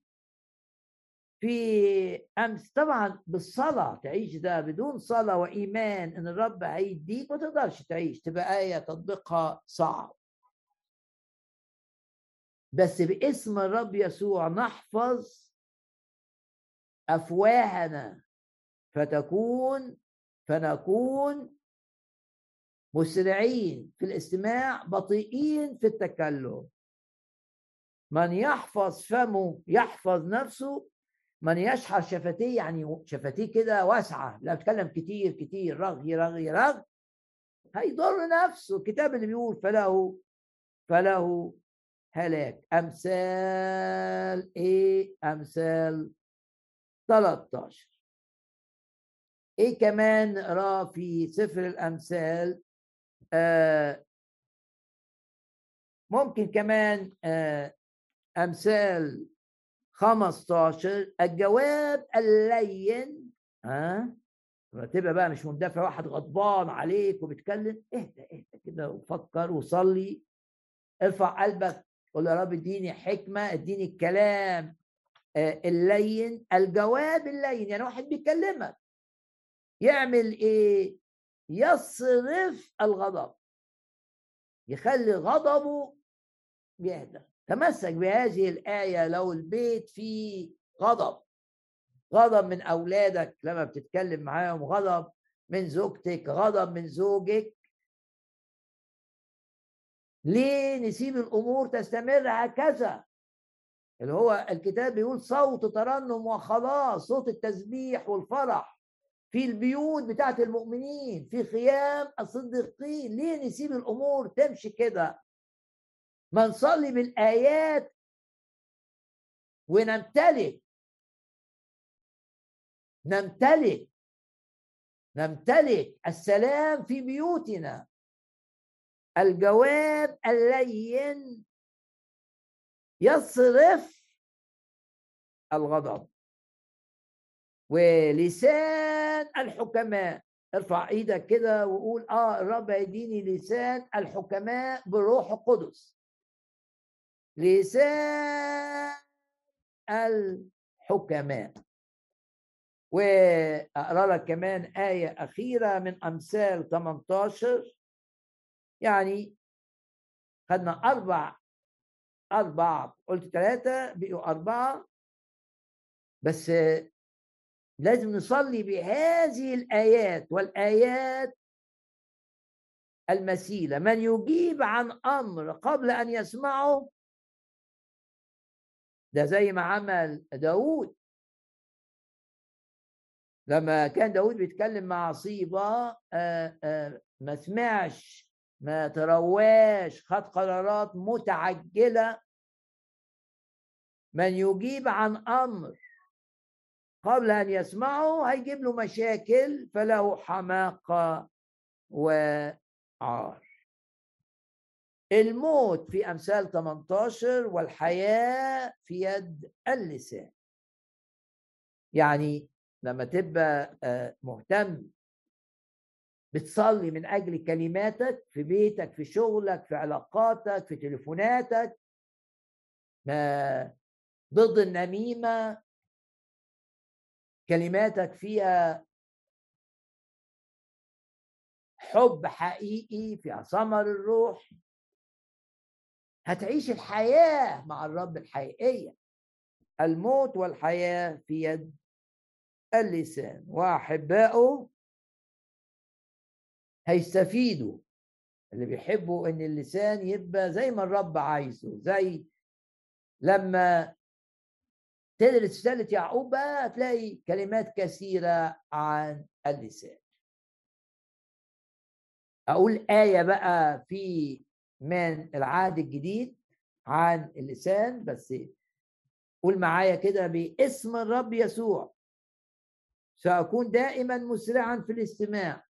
في أمس طبعا بالصلاة تعيش ده بدون صلاة وإيمان إن الرب هيديك ما تقدرش تعيش. تبقى آية تطبيقها صعب. بس باسم الرب يسوع نحفظ أفواهنا. فتكون فنكون مسرعين في الاستماع بطيئين في التكلم. من يحفظ فمه يحفظ نفسه من يشحر شفتيه يعني شفتيه كده واسعة لا بتكلم كتير كتير رغي رغي رغ هيضر نفسه. الكتاب اللي بيقول فله فله هلاك أمثال إيه أمثال 13 إيه كمان نقراه في سفر الأمثال آه ممكن كمان آه أمثال 15 الجواب اللين ها؟ تبقى بقى مش مندفع واحد غضبان عليك وبيتكلم. اهدى اهدى كده وفكر وصلي. ارفع قلبك قول يا رب اديني حكمة اديني الكلام آه، اللين الجواب اللين يعني واحد بيكلمك. يعمل إيه؟ يصرف الغضب. يخلي غضبه يهدى تمسك بهذه الآية لو البيت فيه غضب. غضب من أولادك لما بتتكلم معاهم غضب من زوجتك غضب من زوجك. ليه نسيب الأمور تستمر هكذا اللي هو الكتاب بيقول صوت ترنم وخلاص صوت التسبيح والفرح. في البيوت بتاعت المؤمنين في خيام الصديقين. ليه نسيب الأمور تمشي كده؟ ما نصلي بالآيات ونمتلك نمتلك نمتلك السلام في بيوتنا. الجواب اللين يصرف الغضب. ولسان الحكماء ارفع إيدك كده وقول آه الرب يديني لسان الحكماء بروح القدس. لسان الحكماء. وأقرأ لك كمان آية أخيرة من أمثال 18 يعني خدنا أربع أربع قلت ثلاثة بقوا أربعة. بس لازم نصلي بهذه الآيات والآيات المثيلة. من يجيب عن أمر قبل أن يسمعه ده زي ما عمل داود. لما كان داود بيتكلم مع صيبة ما سمعش ما ترواش خد قرارات متعجلة. من يجيب عن أمر قبل أن يسمعه هيجيب له مشاكل فله حماقة وعار. الموت في أمثال 18 والحياة في يد اللسان. يعني لما تبقى آه، مهتم بتصلي من أجل كلماتك في بيتك في شغلك في علاقاتك في تليفوناتك. ما ضد النميمة. كلماتك فيها حب حقيقي فيها ثمر الروح. هتعيش الحياة مع الرب الحقيقية. الموت والحياة في يد اللسان. وأحبائه هيستفيدوا. اللي بيحبوا إن اللسان يبقى زي ما الرب عايزه زي لما تدرس رسالة يعقوب بقى هتلاقي كلمات كثيرة عن اللسان. أقول آية بقى في من العهد الجديد عن اللسان بس قول معايا كده باسم الرب يسوع. سأكون دائما مسرعا في الاستماع.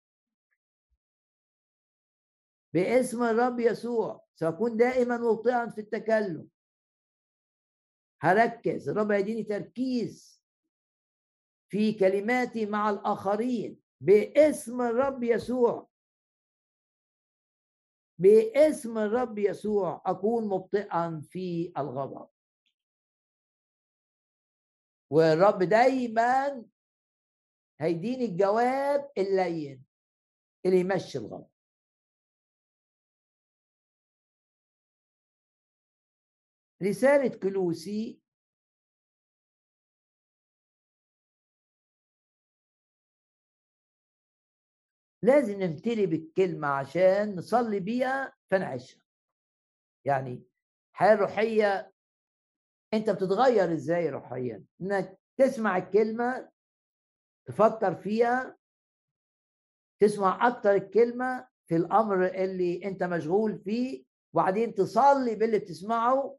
باسم الرب يسوع سأكون دائما مبطئا في التكلم. هركز الرب يديني تركيز في كلماتي مع الآخرين. باسم الرب يسوع. باسم الرب يسوع أكون مبطئا في الغضب. والرب دايما هيديني الجواب اللين اللي يمشي الغضب. رسالة كلوسي. لازم نمتلي بالكلمة عشان نصلي بيها فنعيشها. يعني الحياة الروحية أنت بتتغير إزاي روحيا؟ إنك تسمع الكلمة تفكر فيها تسمع أكتر الكلمة في الأمر اللي أنت مشغول فيه وبعدين تصلي باللي بتسمعه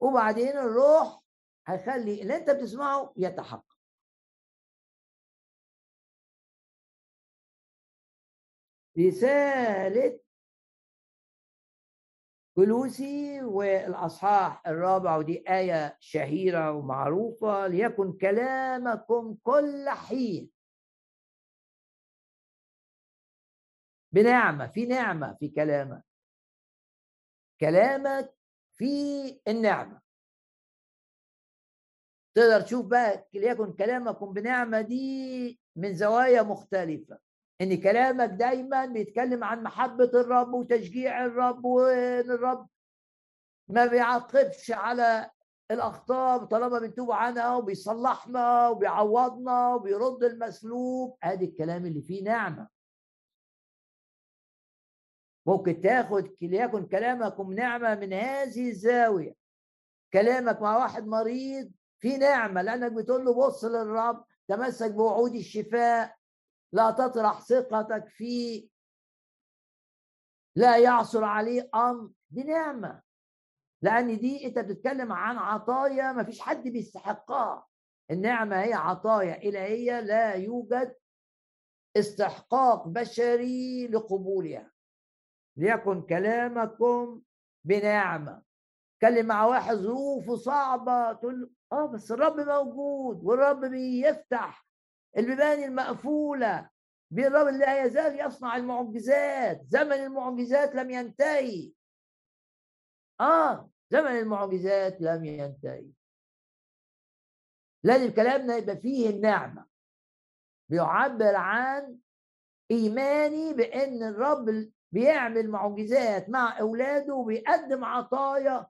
وبعدين الروح هيخلي اللي انت بتسمعه يتحقق. رسالة كلوسي والأصحاح الرابع ودي آية شهيرة ومعروفة ليكن كلامكم كل حين بنعمة في نعمة في كلامك. كلامك في النعمة. تقدر تشوف بقى ليكن كلامكم بنعمة دي من زوايا مختلفة إن كلامك دايما بيتكلم عن محبة الرب وتشجيع الرب وإن الرب ما بيعاقبش على الأخطاء طالما بنتوب عنها وبيصلحنا وبيعوضنا وبيرد المسلوب. ادي الكلام اللي فيه نعمة. ممكن تاخد ليكن كلامكم نعمة من هذه الزاوية. كلامك مع واحد مريض في نعمة لأنك بتقول له بص للرب تمسك بوعود الشفاء لا تطرح ثقتك فيه. لا يعثر عليه أمر دي نعمة. لأن دي أنت بتتكلم عن عطايا ما فيش حد بيستحقها. النعمة هي عطايا إلهية لا يوجد استحقاق بشري لقبولها. ليكن كلامكم بنعمة. كلم مع واحد ظروفه صعبة تقول له آه بس الرب موجود والرب بيفتح البيبان المقفولة. بالرب لا يزال يصنع المعجزات. زمن المعجزات لم ينتهي. آه زمن المعجزات لم ينتهي. لازم كلامنا يبقى فيه النعمة. بيعبر عن إيماني بأن الرب بيعمل معجزات مع أولاده وبيقدم عطايا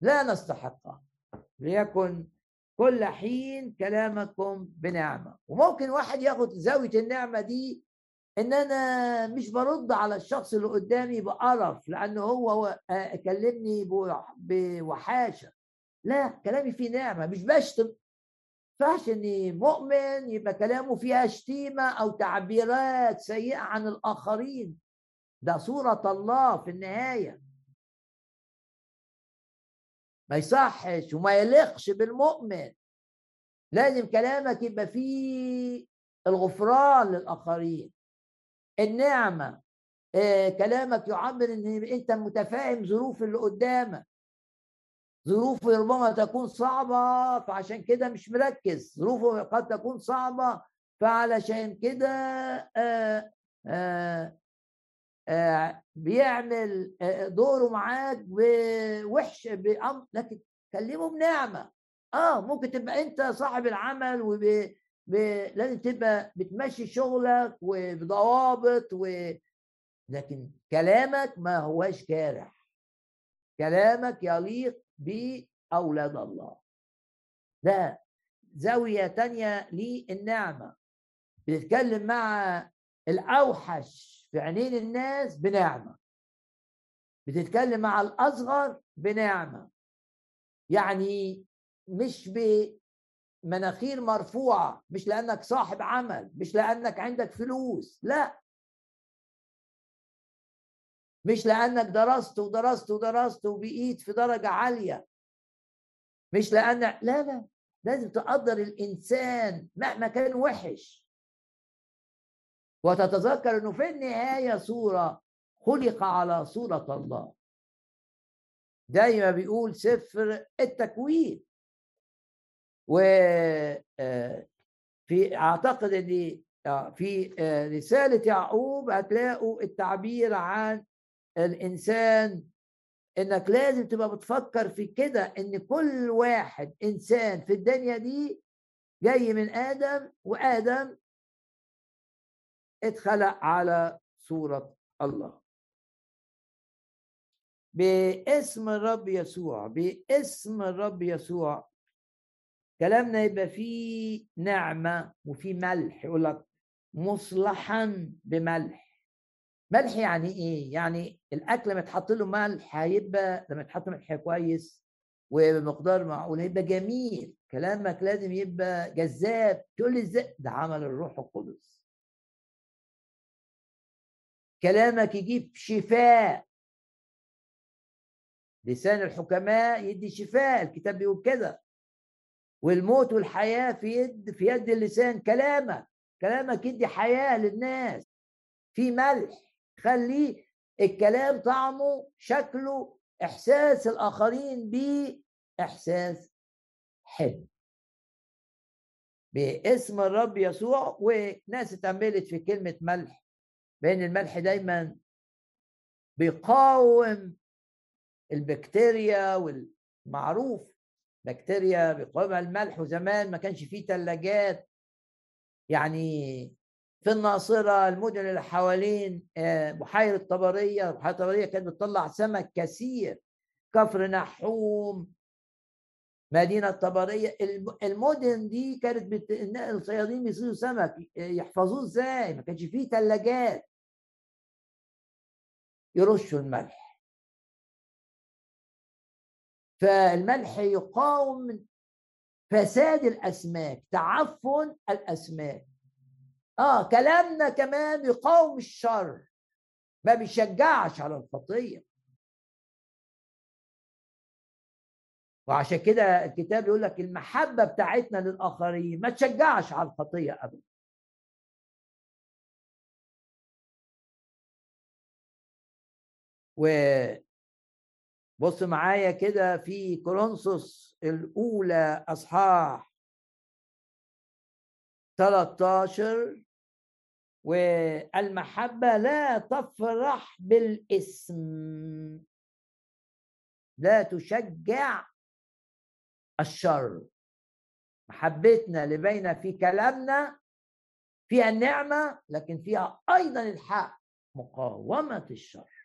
لا نستحقها ليكن كل حين كلامكم بنعمة. وممكن واحد ياخد زاوية النعمة دي إن أنا مش برد على الشخص اللي قدامي بقرف لأنه هو آه، كلمني بوحاشة. لا كلامي فيه نعمة مش بشتم. فاش ان مؤمن يبقى كلامه فيها شتيمة أو تعبيرات سيئة عن الآخرين. ده صورة الله في النهاية. ما يصحش وما يليقش بالمؤمن. لازم كلامك يبقى فيه الغفران للآخرين. النعمة آه كلامك يعبر إن أنت متفاهم ظروف اللي قدامك. ظروفه ربما تكون صعبة فعشان كده مش مركز. ظروفه قد تكون صعبة فعلشان كده آه آه، بيعمل آه، دوره معاك بوحش بأمر لكن كلمه بنعمه آه ممكن تبقى أنت صاحب العمل وب ب... لازم تبقى بتمشي شغلك وبضوابط و... لكن كلامك ما هواش جارح كلامك يليق بأولاد الله. ده زاوية تانية للنعمة. بتتكلم مع الأوحش. في عينين الناس بنعمة. بتتكلم مع الأصغر بنعمة. يعني مش بمناخير مرفوعة مش لأنك صاحب عمل مش لأنك عندك فلوس لا. مش لأنك درست ودرست ودرست وبقيت في درجة عالية. مش لأن لا لا. لازم تقدر الإنسان مهما كان وحش. وتتذكر إنه في النهاية صوره خلق على صورة الله. زي ما بيقول سفر التكوين. و آه، في أعتقد إن آه، في آه، رسالة يعقوب هتلاقوا التعبير عن الإنسان إنك لازم تبقى بتفكر في كده إن كل واحد إنسان في الدنيا دي جاي من آدم وآدم اتخلق على صورة الله. باسم الرب يسوع باسم الرب يسوع. كلامنا يبقى فيه نعمة وفيه ملح يقول لك مصلحا بملح. ملح يعني إيه؟ يعني الأكل لما يتحط له ملح هيبقى لما يتحط ملح كويس وبمقدار معقول هيبقى جميل. كلامك لازم يبقى جذاب. تقول لي إزاي؟ ده عمل الروح القدس. كلامك يجيب شفاء. لسان الحكماء يدي شفاء الكتاب بيقول كده. والموت والحياة في يد في يد اللسان كلامك. كلامك يدي حياة للناس. في ملح. خليه الكلام طعمه شكله إحساس الآخرين بيه إحساس حلو. باسم الرب يسوع وناس اتأملت في كلمة ملح. بأن الملح دايما بيقاوم البكتيريا والمعروف. بكتيريا بيقاومها الملح وزمان ما كانش فيه ثلاجات يعني في الناصرة المدن اللي حوالين آه، بحيرة طبرية. بحيرة طبرية كانت بتطلع سمك كثير. كفر نحوم مدينة طبرية. المدن دي كانت بت... الصيادين بيصيدوا سمك يحفظوه إزاي؟ ما كانش فيه ثلاجات يرشوا الملح. فالملح يقاوم فساد الأسماك تعفن الأسماك. آه كلامنا كمان يقاوم الشر. ما بيشجعش على الخطيه وعشان كده الكتاب يقول لك المحبة بتاعتنا للآخرين ما تشجعش على الخطيه ابدا. و بص معايا كده في كورنثوس الأولى أصحاح 13 والمحبة لا تفرح بالاسم. لا تشجع الشر. محبتنا باينة في كلامنا فيها النعمة لكن فيها أيضا الحق مقاومة الشر.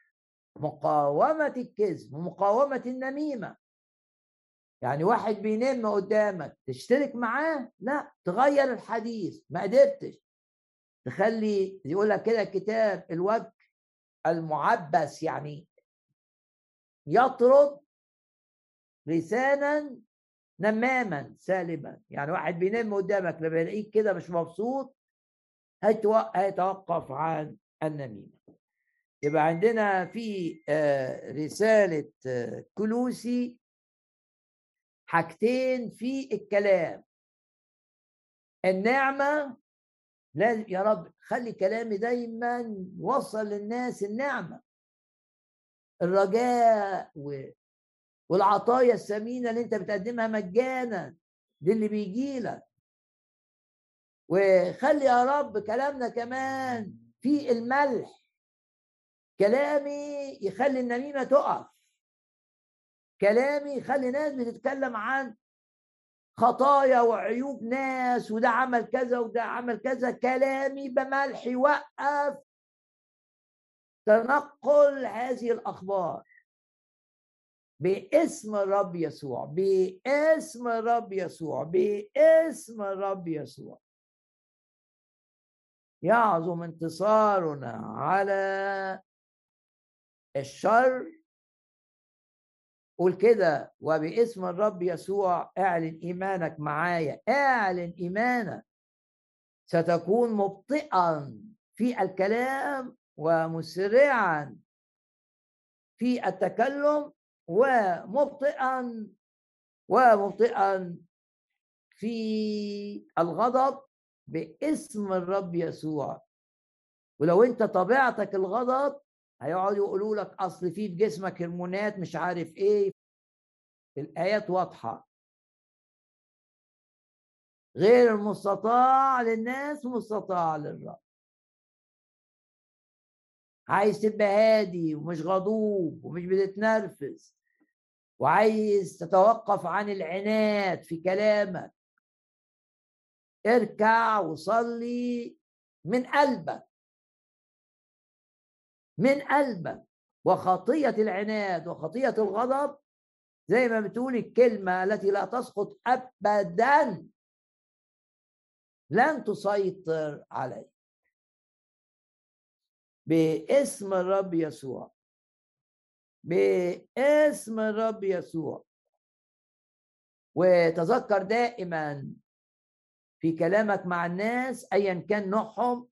مقاومة الكذب ومقاومة النميمة. يعني واحد بينم قدامك تشترك معاه؟ لا تغير الحديث ما قدرتش. تخلي يقول لك كده الكتاب الوجه المعبس يعني يطرد لسانا نماما سالبا. يعني واحد بينام قدامك لما يلاقيك كده مش مبسوط هيتوقف عن النميمة. يبقى عندنا في آه، رسالة آه، كلوسي. حاجتين في الكلام. النعمة لازم يا رب خلي كلامي دايما يوصل للناس النعمة. الرجاء والعطايا الثمينة اللي انت بتقدمها مجانا للي بيجي لك. وخلي يا رب كلامنا كمان في الملح. كلامي يخلي النميمة تقف. كلامي يخلي ناس بتتكلم عن خطايا وعيوب ناس وده عمل كذا وده عمل كذا. كلامي بملح يوقف تنقل هذه الأخبار باسم الرب يسوع باسم الرب يسوع باسم الرب يسوع. يعظم انتصارنا على الشر قول كده وباسم الرب يسوع اعلن إيمانك معايا اعلن إيمانك. ستكون مبطئا في الكلام ومسرعا في التكلم ومبطئا ومبطئا في الغضب باسم الرب يسوع. ولو أنت طبيعتك الغضب هيقعدوا يقولوا لك أصل في في جسمك هرمونات مش عارف إيه. الآيات واضحة. غير المستطاع للناس مستطاع للرب. عايز تبقى هادي ومش غضوب ومش بتتنرفز. وعايز تتوقف عن العناد في كلامك. اركع وصلي من قلبك. من قلبك وخطية العناد وخطية الغضب زي ما بتقول الكلمة التي لا تسقط أبدا. لن تسيطر عليك باسم الرب يسوع. باسم الرب يسوع. وتذكر دائما في كلامك مع الناس ايا كان نوعهم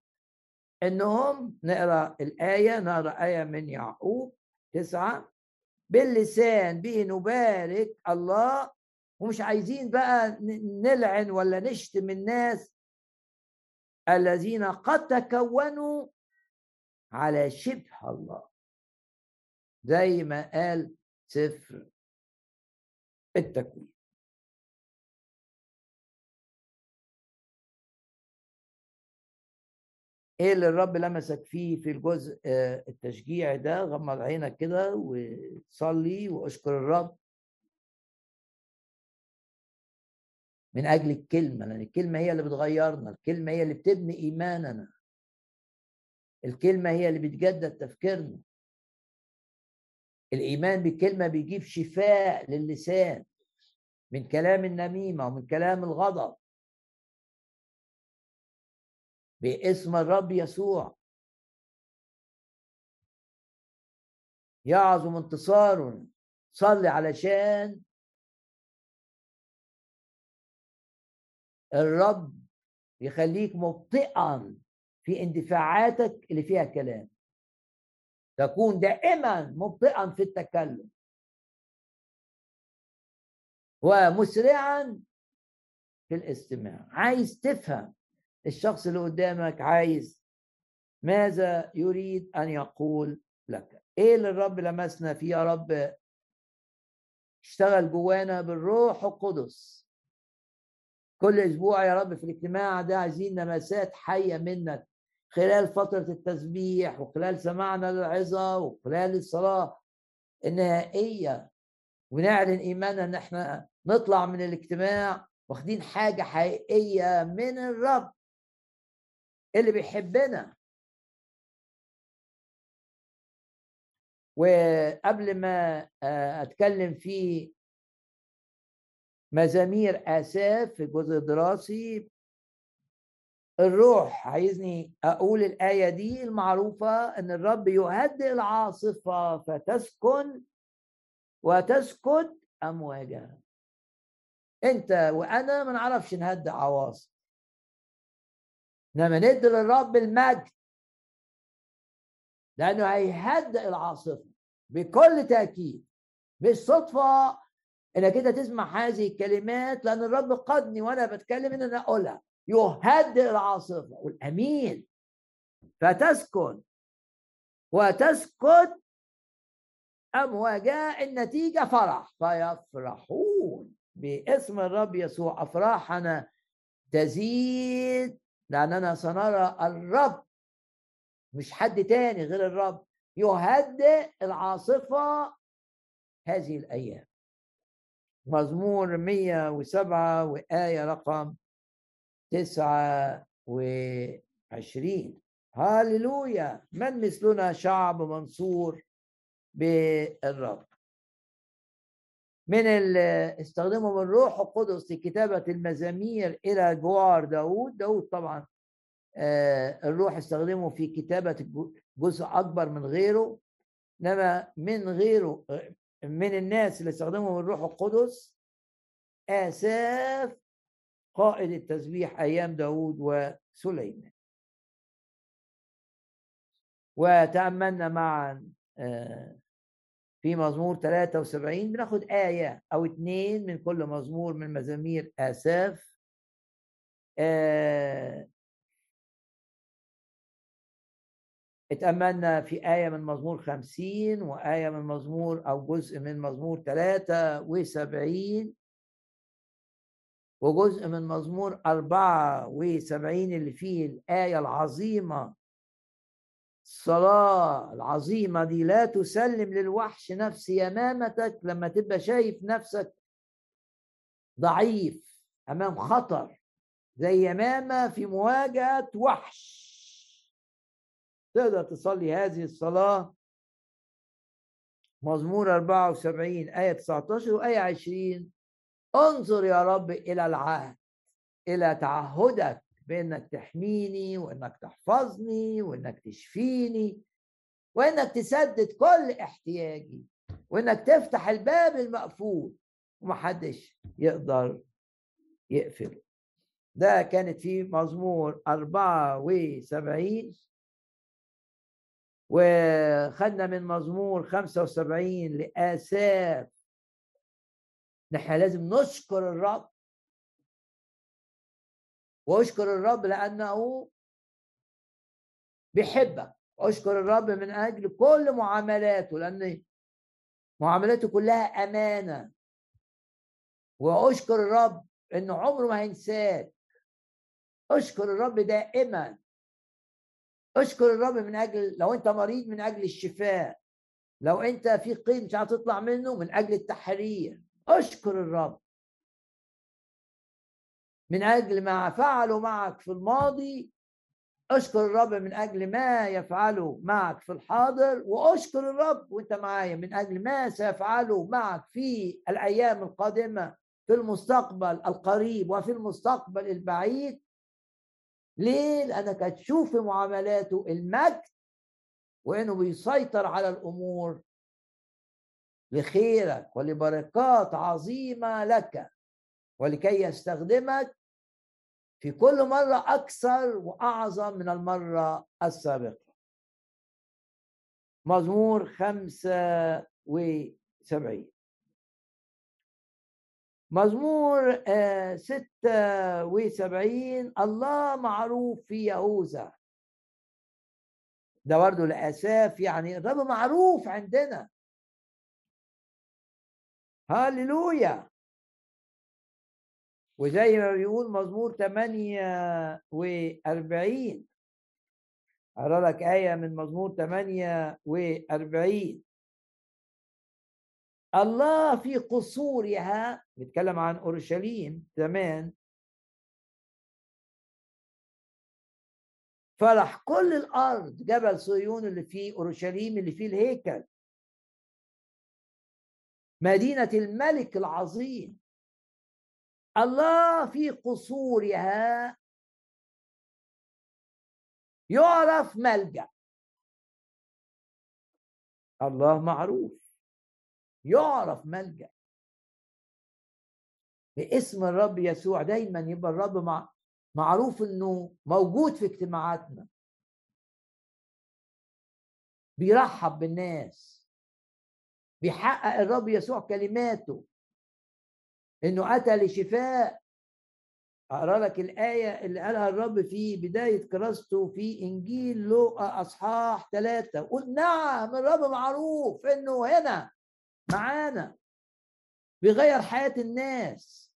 إنهم نقرأ الآية نقرأ آية من يعقوب تسعة. باللسان به نبارك الله. ومش عايزين بقى نلعن ولا نشتم الناس. الذين قد تكونوا على شبه الله. زي ما قال سفر التكوين. إيه اللي الرب لمسك فيه في الجزء آه، التشجيعي ده؟ غمض عينك كده وصلي وأشكر الرب. من أجل الكلمة لأن الكلمة هي اللي بتغيرنا الكلمة هي اللي بتبني إيماننا. الكلمة هي اللي بتجدد تفكيرنا. الإيمان بالكلمة بيجيب شفاء للسان من كلام النميمة ومن كلام الغضب. باسم الرب يسوع. يعظم انتصار. صلي علشان الرب يخليك مبطئا في اندفاعاتك اللي فيها كلام تكون دائما مبطئا في التكلم. ومسرعا في الاستماع. عايز تفهم الشخص اللي قدامك عايز ماذا يريد أن يقول لك؟ إيه اللي الرب لمسنا فيه يا رب؟ اشتغل جوانا بالروح القدس. كل أسبوع يا رب في الاجتماع ده عايزين لمسات حية منك. خلال فترة التسبيح وخلال سماعنا للعظة وخلال الصلاة النهائية. ونعلن إيماننا إن إحنا نطلع من الاجتماع واخدين حاجة حقيقية من الرب. اللي بيحبنا. وقبل ما آه، أتكلم في مزامير اساف في الجزء الدراسي الروح عايزني أقول الآية دي المعروفة إن الرب يهدئ العاصفة فتسكن وتسكت أمواجها. أنت وأنا ما نعرفش نهدئ عواصف. إنما ندي للرب المجد. لأنه هيهدئ العاصفة بكل تأكيد مش صدفه إنك أنت تسمع هذه الكلمات لأن الرب قدني وأنا بتكلم إن أنا أقولها. يهدئ العاصفة والأمين. فتسكن. وتسكت امواجها النتيجة؟ فرح. فيفرحون باسم الرب يسوع. أفراحنا تزيد. لأننا سنرى الرب مش حد تاني غير الرب يهدئ العاصفة هذه الأيام. مزمور 107 وآية رقم 29 هاللويا! من مثلنا شعب منصور بالرب؟ من اللي استخدمهم الروح القدس لكتابة المزامير إلى جوار داود داود طبعا آه، الروح استخدمه في كتابة جزء أكبر من غيره. إنما من غيره من الناس اللي استخدمهم الروح القدس آساف قائد التسبيح أيام داود وسليمان. وتأملنا معا آه، في مزمور 73 بناخد آية أو اتنين من كل مزمور من مزامير آساف. آه اتأملنا في آية من مزمور خمسين وآية من مزمور أو جزء من مزمور ثلاثة وسبعين وجزء من مزمور أربعة وسبعين اللي فيه الآية العظيمة الصلاة العظيمة دي لا تسلم للوحش نفس يمامتك لما تبقى شايف نفسك ضعيف أمام خطر زي يمامة في مواجهة وحش. تقدر تصلي هذه الصلاة؟ مزمور 74 آية 19 وآية 20 انظر يا رب إلى العهد إلى تعهدك. بإنك تحميني وإنك تحفظني وإنك تشفيني وإنك تسدد كل احتياجي وإنك تفتح الباب المقفول ومحدش يقدر يقفله. ده كانت في مزمور 74 وخدنا من مزمور 75 لآساف. نحن لازم نشكر الرب واشكر الرب لأنه بيحبك. اشكر الرب من أجل كل معاملاته لأن معاملاته كلها أمانة. واشكر الرب إنه عمره ما هينساك. اشكر الرب دائما. اشكر الرب من أجل لو أنت مريض من أجل الشفاء. لو أنت في قيد مش هتطلع منه من أجل التحرير. اشكر الرب. من أجل ما فعله معك في الماضي أشكر الرب من أجل ما يفعله معك في الحاضر وأشكر الرب وأنت معايا من أجل ما سيفعله معك في الأيام القادمة في المستقبل القريب وفي المستقبل البعيد ليه؟ لأنك هتشوف في معاملاته المجد وإنه بيسيطر على الأمور لخيرك ولبركات عظيمة لك ولكي يستخدمك في كل مرة أكثر وأعظم من المرة السابقة. مزمور خمسة وسبعين. مزمور آه، ستة وسبعين الله معروف في يهوذا. ده برضه لأساف يعني الرب معروف عندنا. هللويا! وزي ما بيقول مزمور 48 أقرأ لك آية من مزمور 48 الله في قصورها بيتكلم عن أورشليم زمان. فرح كل الأرض جبل صهيون اللي فيه أورشليم اللي فيه الهيكل. مدينة الملك العظيم. الله في قصورها. يعرف ملجأ. الله معروف. يعرف ملجأ. باسم الرب يسوع دايما يبقى الرب مع معروف إنه موجود في اجتماعاتنا. بيرحب بالناس. بيحقق الرب يسوع كلماته. إنه أتى لشفاء. أقرأ لك الآية اللي قالها الرب في بداية كراسته في إنجيل لوقا أصحاح ثلاثة قل نعم الرب معروف إنه هنا معانا. بيغير حياة الناس.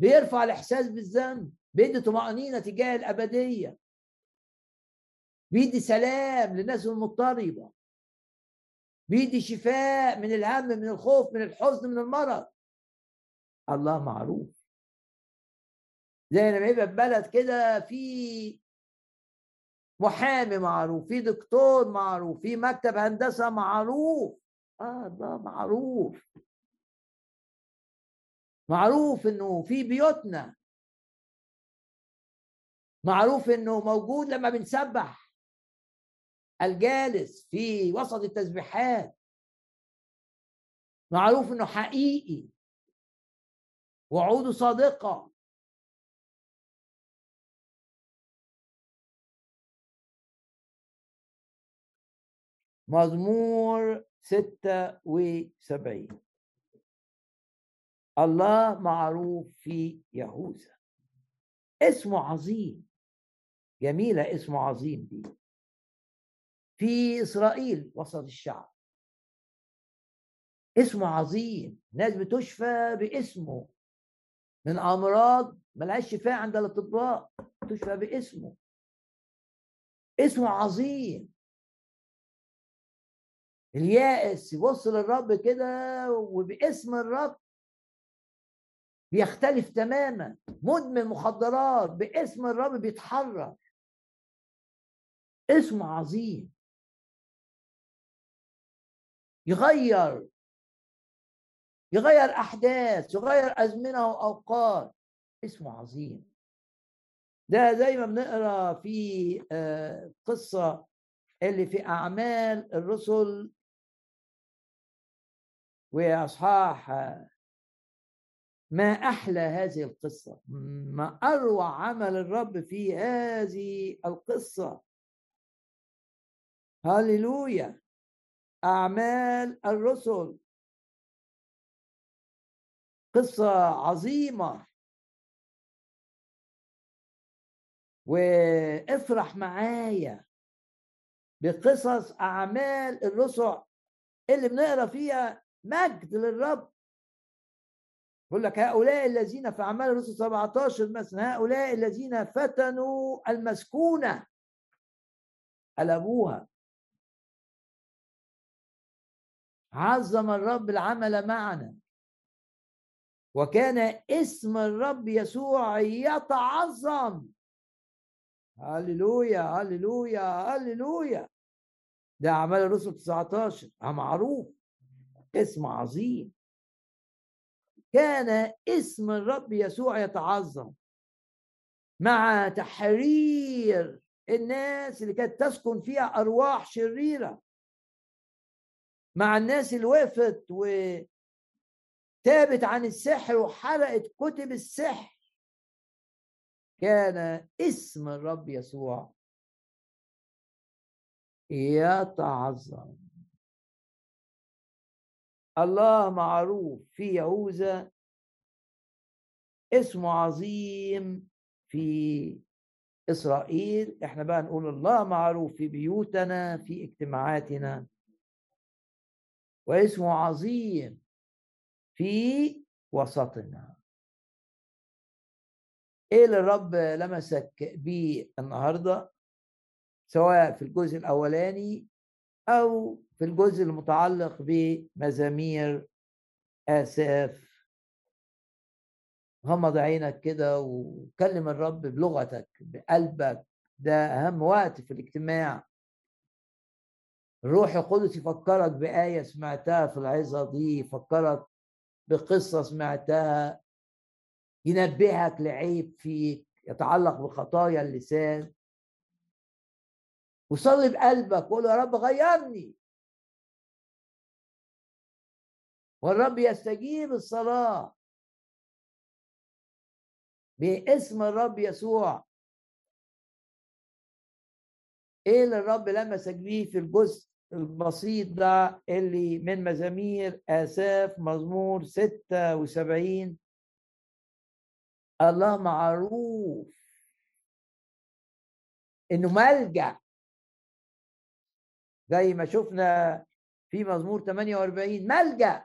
بيرفع الإحساس بالذنب. بيدي طمأنينة تجاه الأبدية. بيدي سلام للناس المضطربة. بيدي شفاء من الهم من الخوف من الحزن من المرض. الله معروف. زي لما يبقى في بلد كده في محامي معروف في دكتور معروف في مكتب هندسة معروف. آه ده معروف. معروف إنه في بيوتنا. معروف إنه موجود لما بنسبح. الجالس في وسط التسبيحات. معروف إنه حقيقي. وعوده صادقة. مزمور ستة وسبعين. الله معروف في يهوذا. اسمه عظيم. جميلة اسمه عظيم دي. في إسرائيل وسط الشعب. اسمه عظيم. ناس بتشفى باسمه. من أمراض ملهاش شفاء عند الأطباء تشفى باسمه. اسمه عظيم. اليائس يبص للرب كده وباسم الرب بيختلف تماما. مدمن مخدرات باسم الرب بيتحرر اسمه عظيم. يغير يغير أحداث يغير أزمنة وأوقات. اسمه عظيم. ده زي ما بنقرأ في آه، قصة اللي في أعمال الرسل وإصحاح ما أحلى هذه القصة ما أروع عمل الرب في هذه القصة. هللويا! أعمال الرسل. قصة عظيمة. وافرح معايا بقصص أعمال الرسل اللي بنقرأ فيها مجد للرب. يقول لك هؤلاء الذين في أعمال الرسل 17 مثلا هؤلاء الذين فتنوا المسكونة. قلبوها عظم الرب العمل معنا. وكان اسم الرب يسوع يتعظم. هللويا هللويا هللويا. ده أعمال الرسل 19 معروف. اسم عظيم. كان اسم الرب يسوع يتعظم. مع تحرير الناس اللي كانت تسكن فيها أرواح شريرة. مع الناس اللي وقفت وتابت عن السحر وحرقت كتب السحر. كان اسم الرب يسوع يتعظم. الله معروف في يهوذا. اسمه عظيم في إسرائيل. إحنا بقى نقول الله معروف في بيوتنا في اجتماعاتنا. واسمه عظيم في وسطنا. إيه اللي الرب لمسك بيه النهارده؟ سواء في الجزء الأولاني أو في الجزء المتعلق بمزامير آساف. غمض عينك كده وكلم الرب بلغتك بقلبك ده أهم وقت في الاجتماع. الروح القدس يفكرك بآية سمعتها في العظة دي يفكرك بقصة سمعتها ينبهك لعيب فيك يتعلق بخطايا اللسان. وصلي بقلبك وقول يا رب غيرني. والرب يستجيب الصلاة. باسم الرب يسوع. إيه اللي الرب لمسك بيه في الجزء البسيط ده؟ اللي من مزامير آساف مزمور 76 الله معروف. إنه ملجأ. زي ما شفنا في مزمور 48 ملجأ.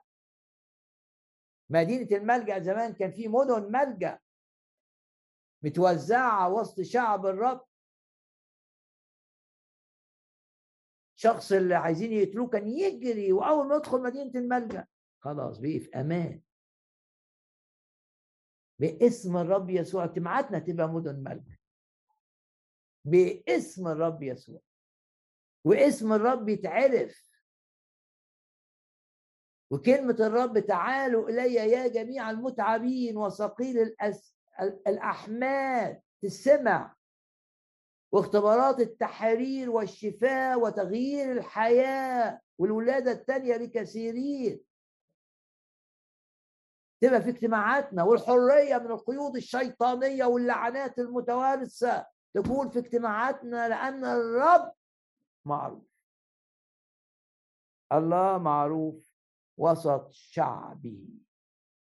مدينة الملجأ زمان كان في مدن ملجأ. متوزعة وسط شعب الرب. شخص اللي عايزين يقتلوه كان يجري وأول ما يدخل مدينة الملجأ. خلاص بقي في أمان. باسم الرب يسوع اجتماعاتنا تبقى مدن ملجأ. باسم الرب يسوع. واسم الرب يتعرف. وكلمة الرب تعالوا إلي يا جميع المتعبين وثقيل. الأحمال. تسمع. واختبارات التحرير والشفاء وتغيير الحياة والولادة الثانية لكثيرين. تبقى في اجتماعاتنا والحرية من القيود الشيطانية واللعنات المتوارثة تكون في اجتماعاتنا لأن الرب معروف. الله معروف وسط شعبه.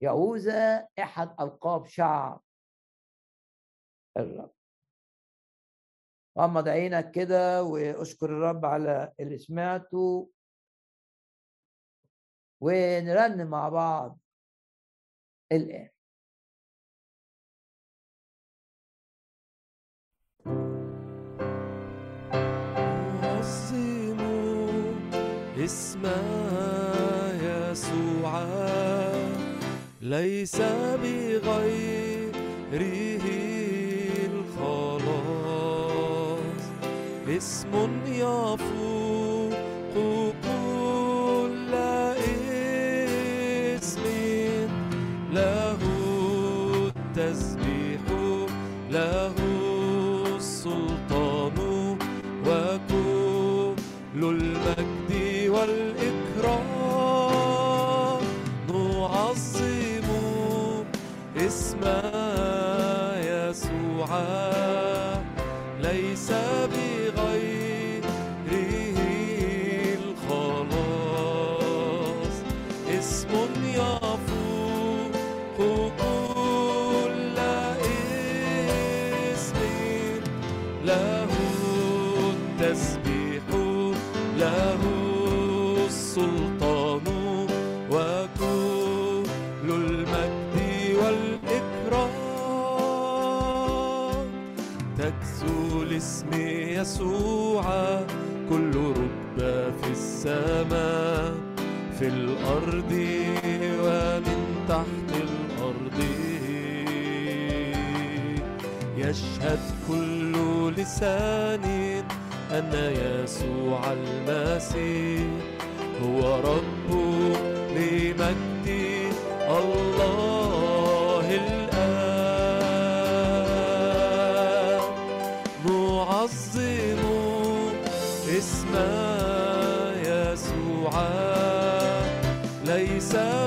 يهوذا أحد ألقاب شعب الرب. غمض عينك كده واشكر الرب على اللي سمعته. ونرنم مع بعض. الآن. اسم يسوع ليس بغيره اسم يفوق كل اسم له التسبيح له السلطان وكل المجد والإكرام. نعظم اسم يسوع ليس بي الأرض ومن تحت الأرض. يشهد كل لسان أن يسوع المسيح. ليس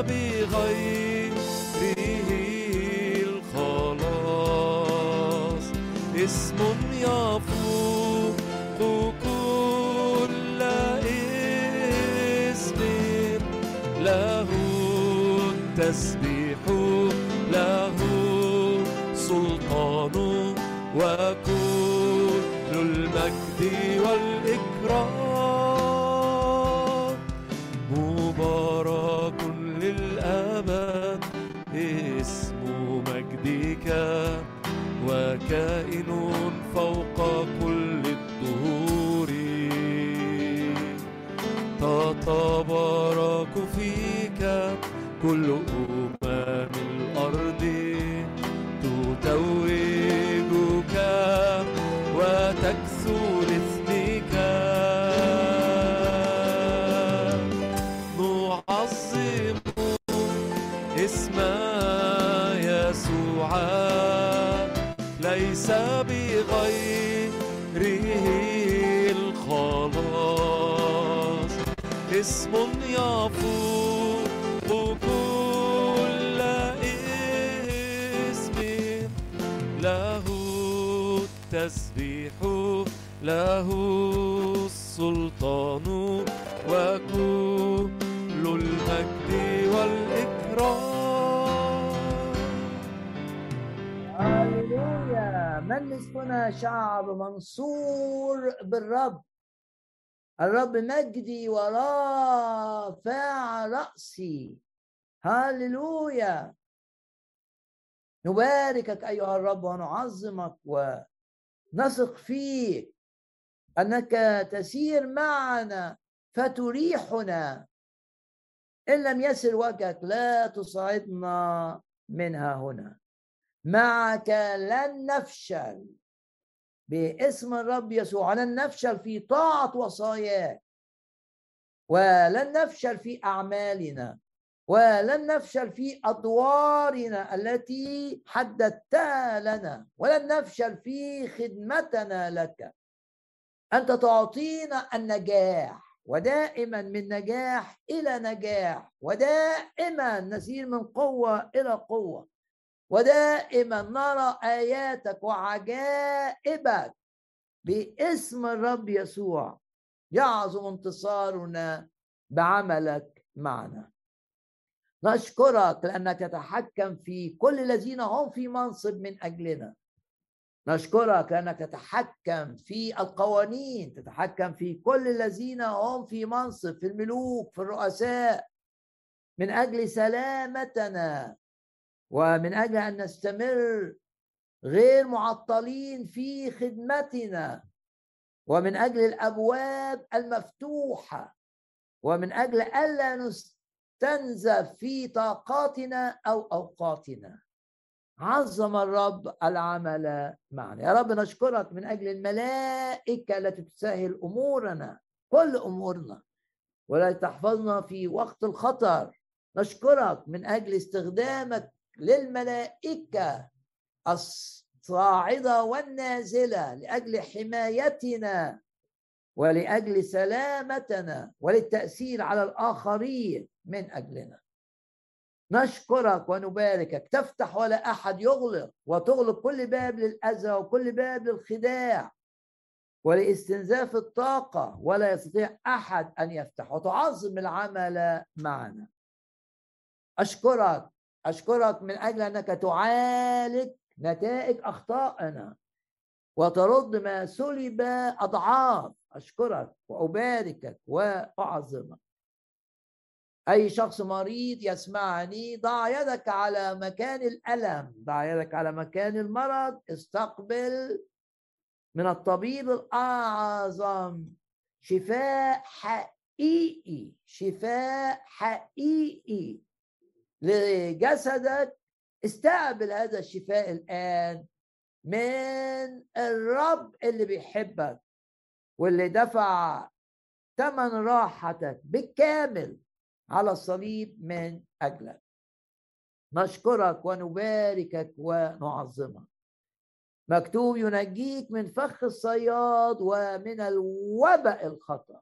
التسبيح له السلطان وكل المجد والإكرام. هللويا. من مثلنا شعب منصور بالرب. الرب مجدي ورافع رأسي. هللويا. نباركك أيها الرب ونعظمك ونثق فيك أنك تسير معنا فتريحنا. إن لم يسر وجهك لا تصعدنا منها هنا. معك لن نفشل. باسم الرب يسوع. لن نفشل في طاعة وصاياك. ولن نفشل في أعمالنا. ولن نفشل في أدوارنا التي حددتها لنا. ولن نفشل في خدمتنا لك. أنت تعطينا النجاح ودائما من نجاح إلى نجاح ودائما نسير من قوة إلى قوة ودائما نرى آياتك وعجائبك باسم الرب يسوع. يعظم انتصارنا بعملك معنا. نشكرك لأنك تتحكم في كل الذين هم في منصب من أجلنا. نشكرك لأنك تتحكم في القوانين تتحكم في كل الذين هم في منصب في الملوك في الرؤساء. من أجل سلامتنا ومن أجل أن نستمر غير معطلين في خدمتنا ومن أجل الأبواب المفتوحة ومن أجل ألا نستنزف في طاقاتنا أو أوقاتنا. عظم الرب العمل معنا. يا رب نشكرك من أجل الملائكة التي تسهل أمورنا كل أمورنا ولا تحفظنا في وقت الخطر. نشكرك من أجل استخدامك للملائكة الصاعدة والنازلة لأجل حمايتنا ولأجل سلامتنا وللتأثير على الآخرين. من أجلنا. نشكرك ونباركك. تفتح ولا أحد يغلق وتغلق كل باب للأذى وكل باب للخداع. ولإستنزاف الطاقة ولا يستطيع أحد أن يفتح وتعظم العمل معنا. أشكرك. أشكرك من أجل أنك تعالج نتائج أخطائنا وترد ما سلب أضعاف. أشكرك وأباركك وأعظمك. أي شخص مريض يسمعني ضع يدك على مكان الألم ضع يدك على مكان المرض استقبل من الطبيب الأعظم. شفاء حقيقي شفاء حقيقي لجسدك. استقبل هذا الشفاء الآن من الرب اللي بيحبك واللي دفع ثمن راحتك بالكامل. على الصليب من أجلك. نشكرك ونباركك ونعظمك. مكتوب ينجيك من فخ الصياد ومن الوباء الخطر.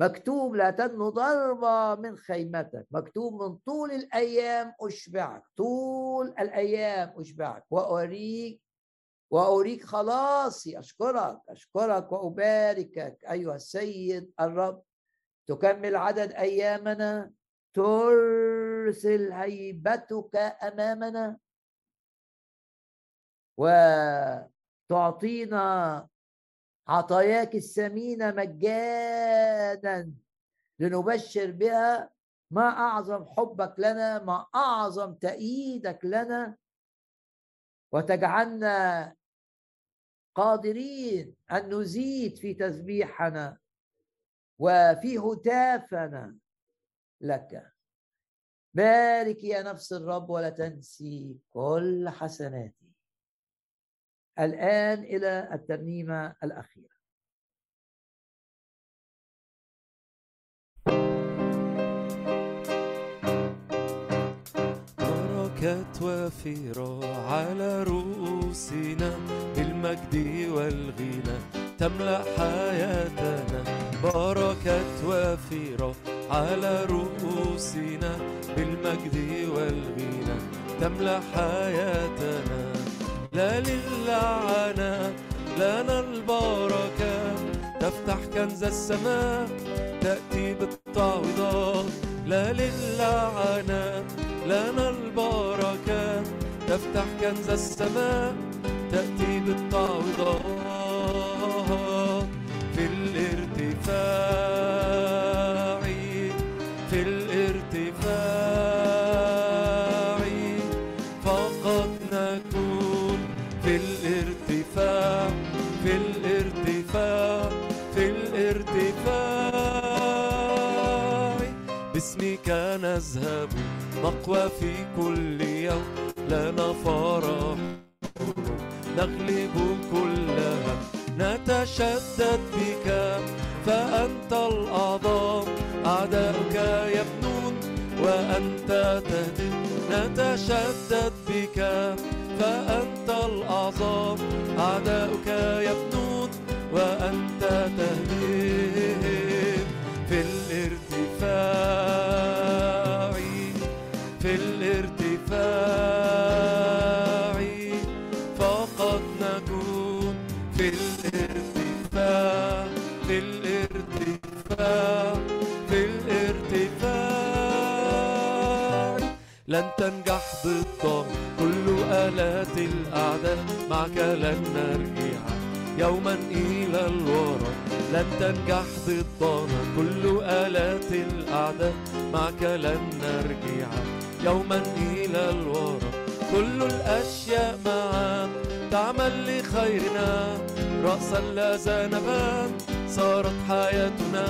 مكتوب لا تدنو ضربة من خيمتك. مكتوب من طول الأيام أشبعك. طول الأيام أشبعك. وأريك وأريك خلاصي. أشكرك. أشكرك وأباركك أيها السيد الرب. تكمل عدد أيامنا. ترسل هيبتك أمامنا. وتعطينا عطاياك الثمينة مجانا لنبشر بها ما أعظم حبك لنا ما أعظم تأييدك لنا. وتجعلنا قادرين أن نزيد في تسبيحنا. وفي هتافنا لك. بارك يا نفس الرب ولا تنسي كل حسناتي. الآن إلى الترنيمة الأخيرة. بركات وافرة على رؤوسنا بالمجد والغنى. تملأ حياتنا. بركات وافرة على رؤوسنا بالمجد والغنى. تملأ حياتنا. لا للعنة لنا البركة. تفتح كنز السماء تأتي بالتعويضات لا للعنة لنا البركة. تفتح كنز السماء تأتي بالتعويضات نذهب نقوى في كل يوم. لنا فرح نغلب كلها. نتشدد بك فأنت الأعظم. أعداؤك يبنون وأنت تهدم نتشدد بك فأنت الأعظم. أعداؤك يبنون وأنت تهدم في الارتفاع. لن تنجح ضدهم كل آلات الأعداء معك لن نرجع. يوما إلى الوراء لن تنجح ضدنا كل آلات الأعداء معك لن نرجع. يوما إلى الوراء كل الأشياء معا تعمل لخيرنا رأسا لا زنبان صارت حياتنا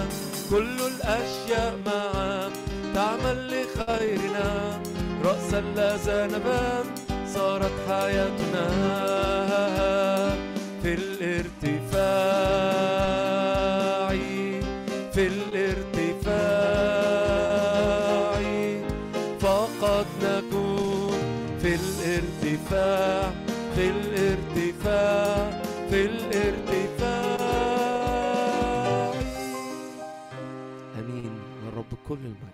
كل الأشياء معا. تعمل لخيرنا رأسا لا زنبان صارت حياتنا في الارتفاع في الارتفاع. فقد نكون في الارتفاع في الارتفاع كل المجد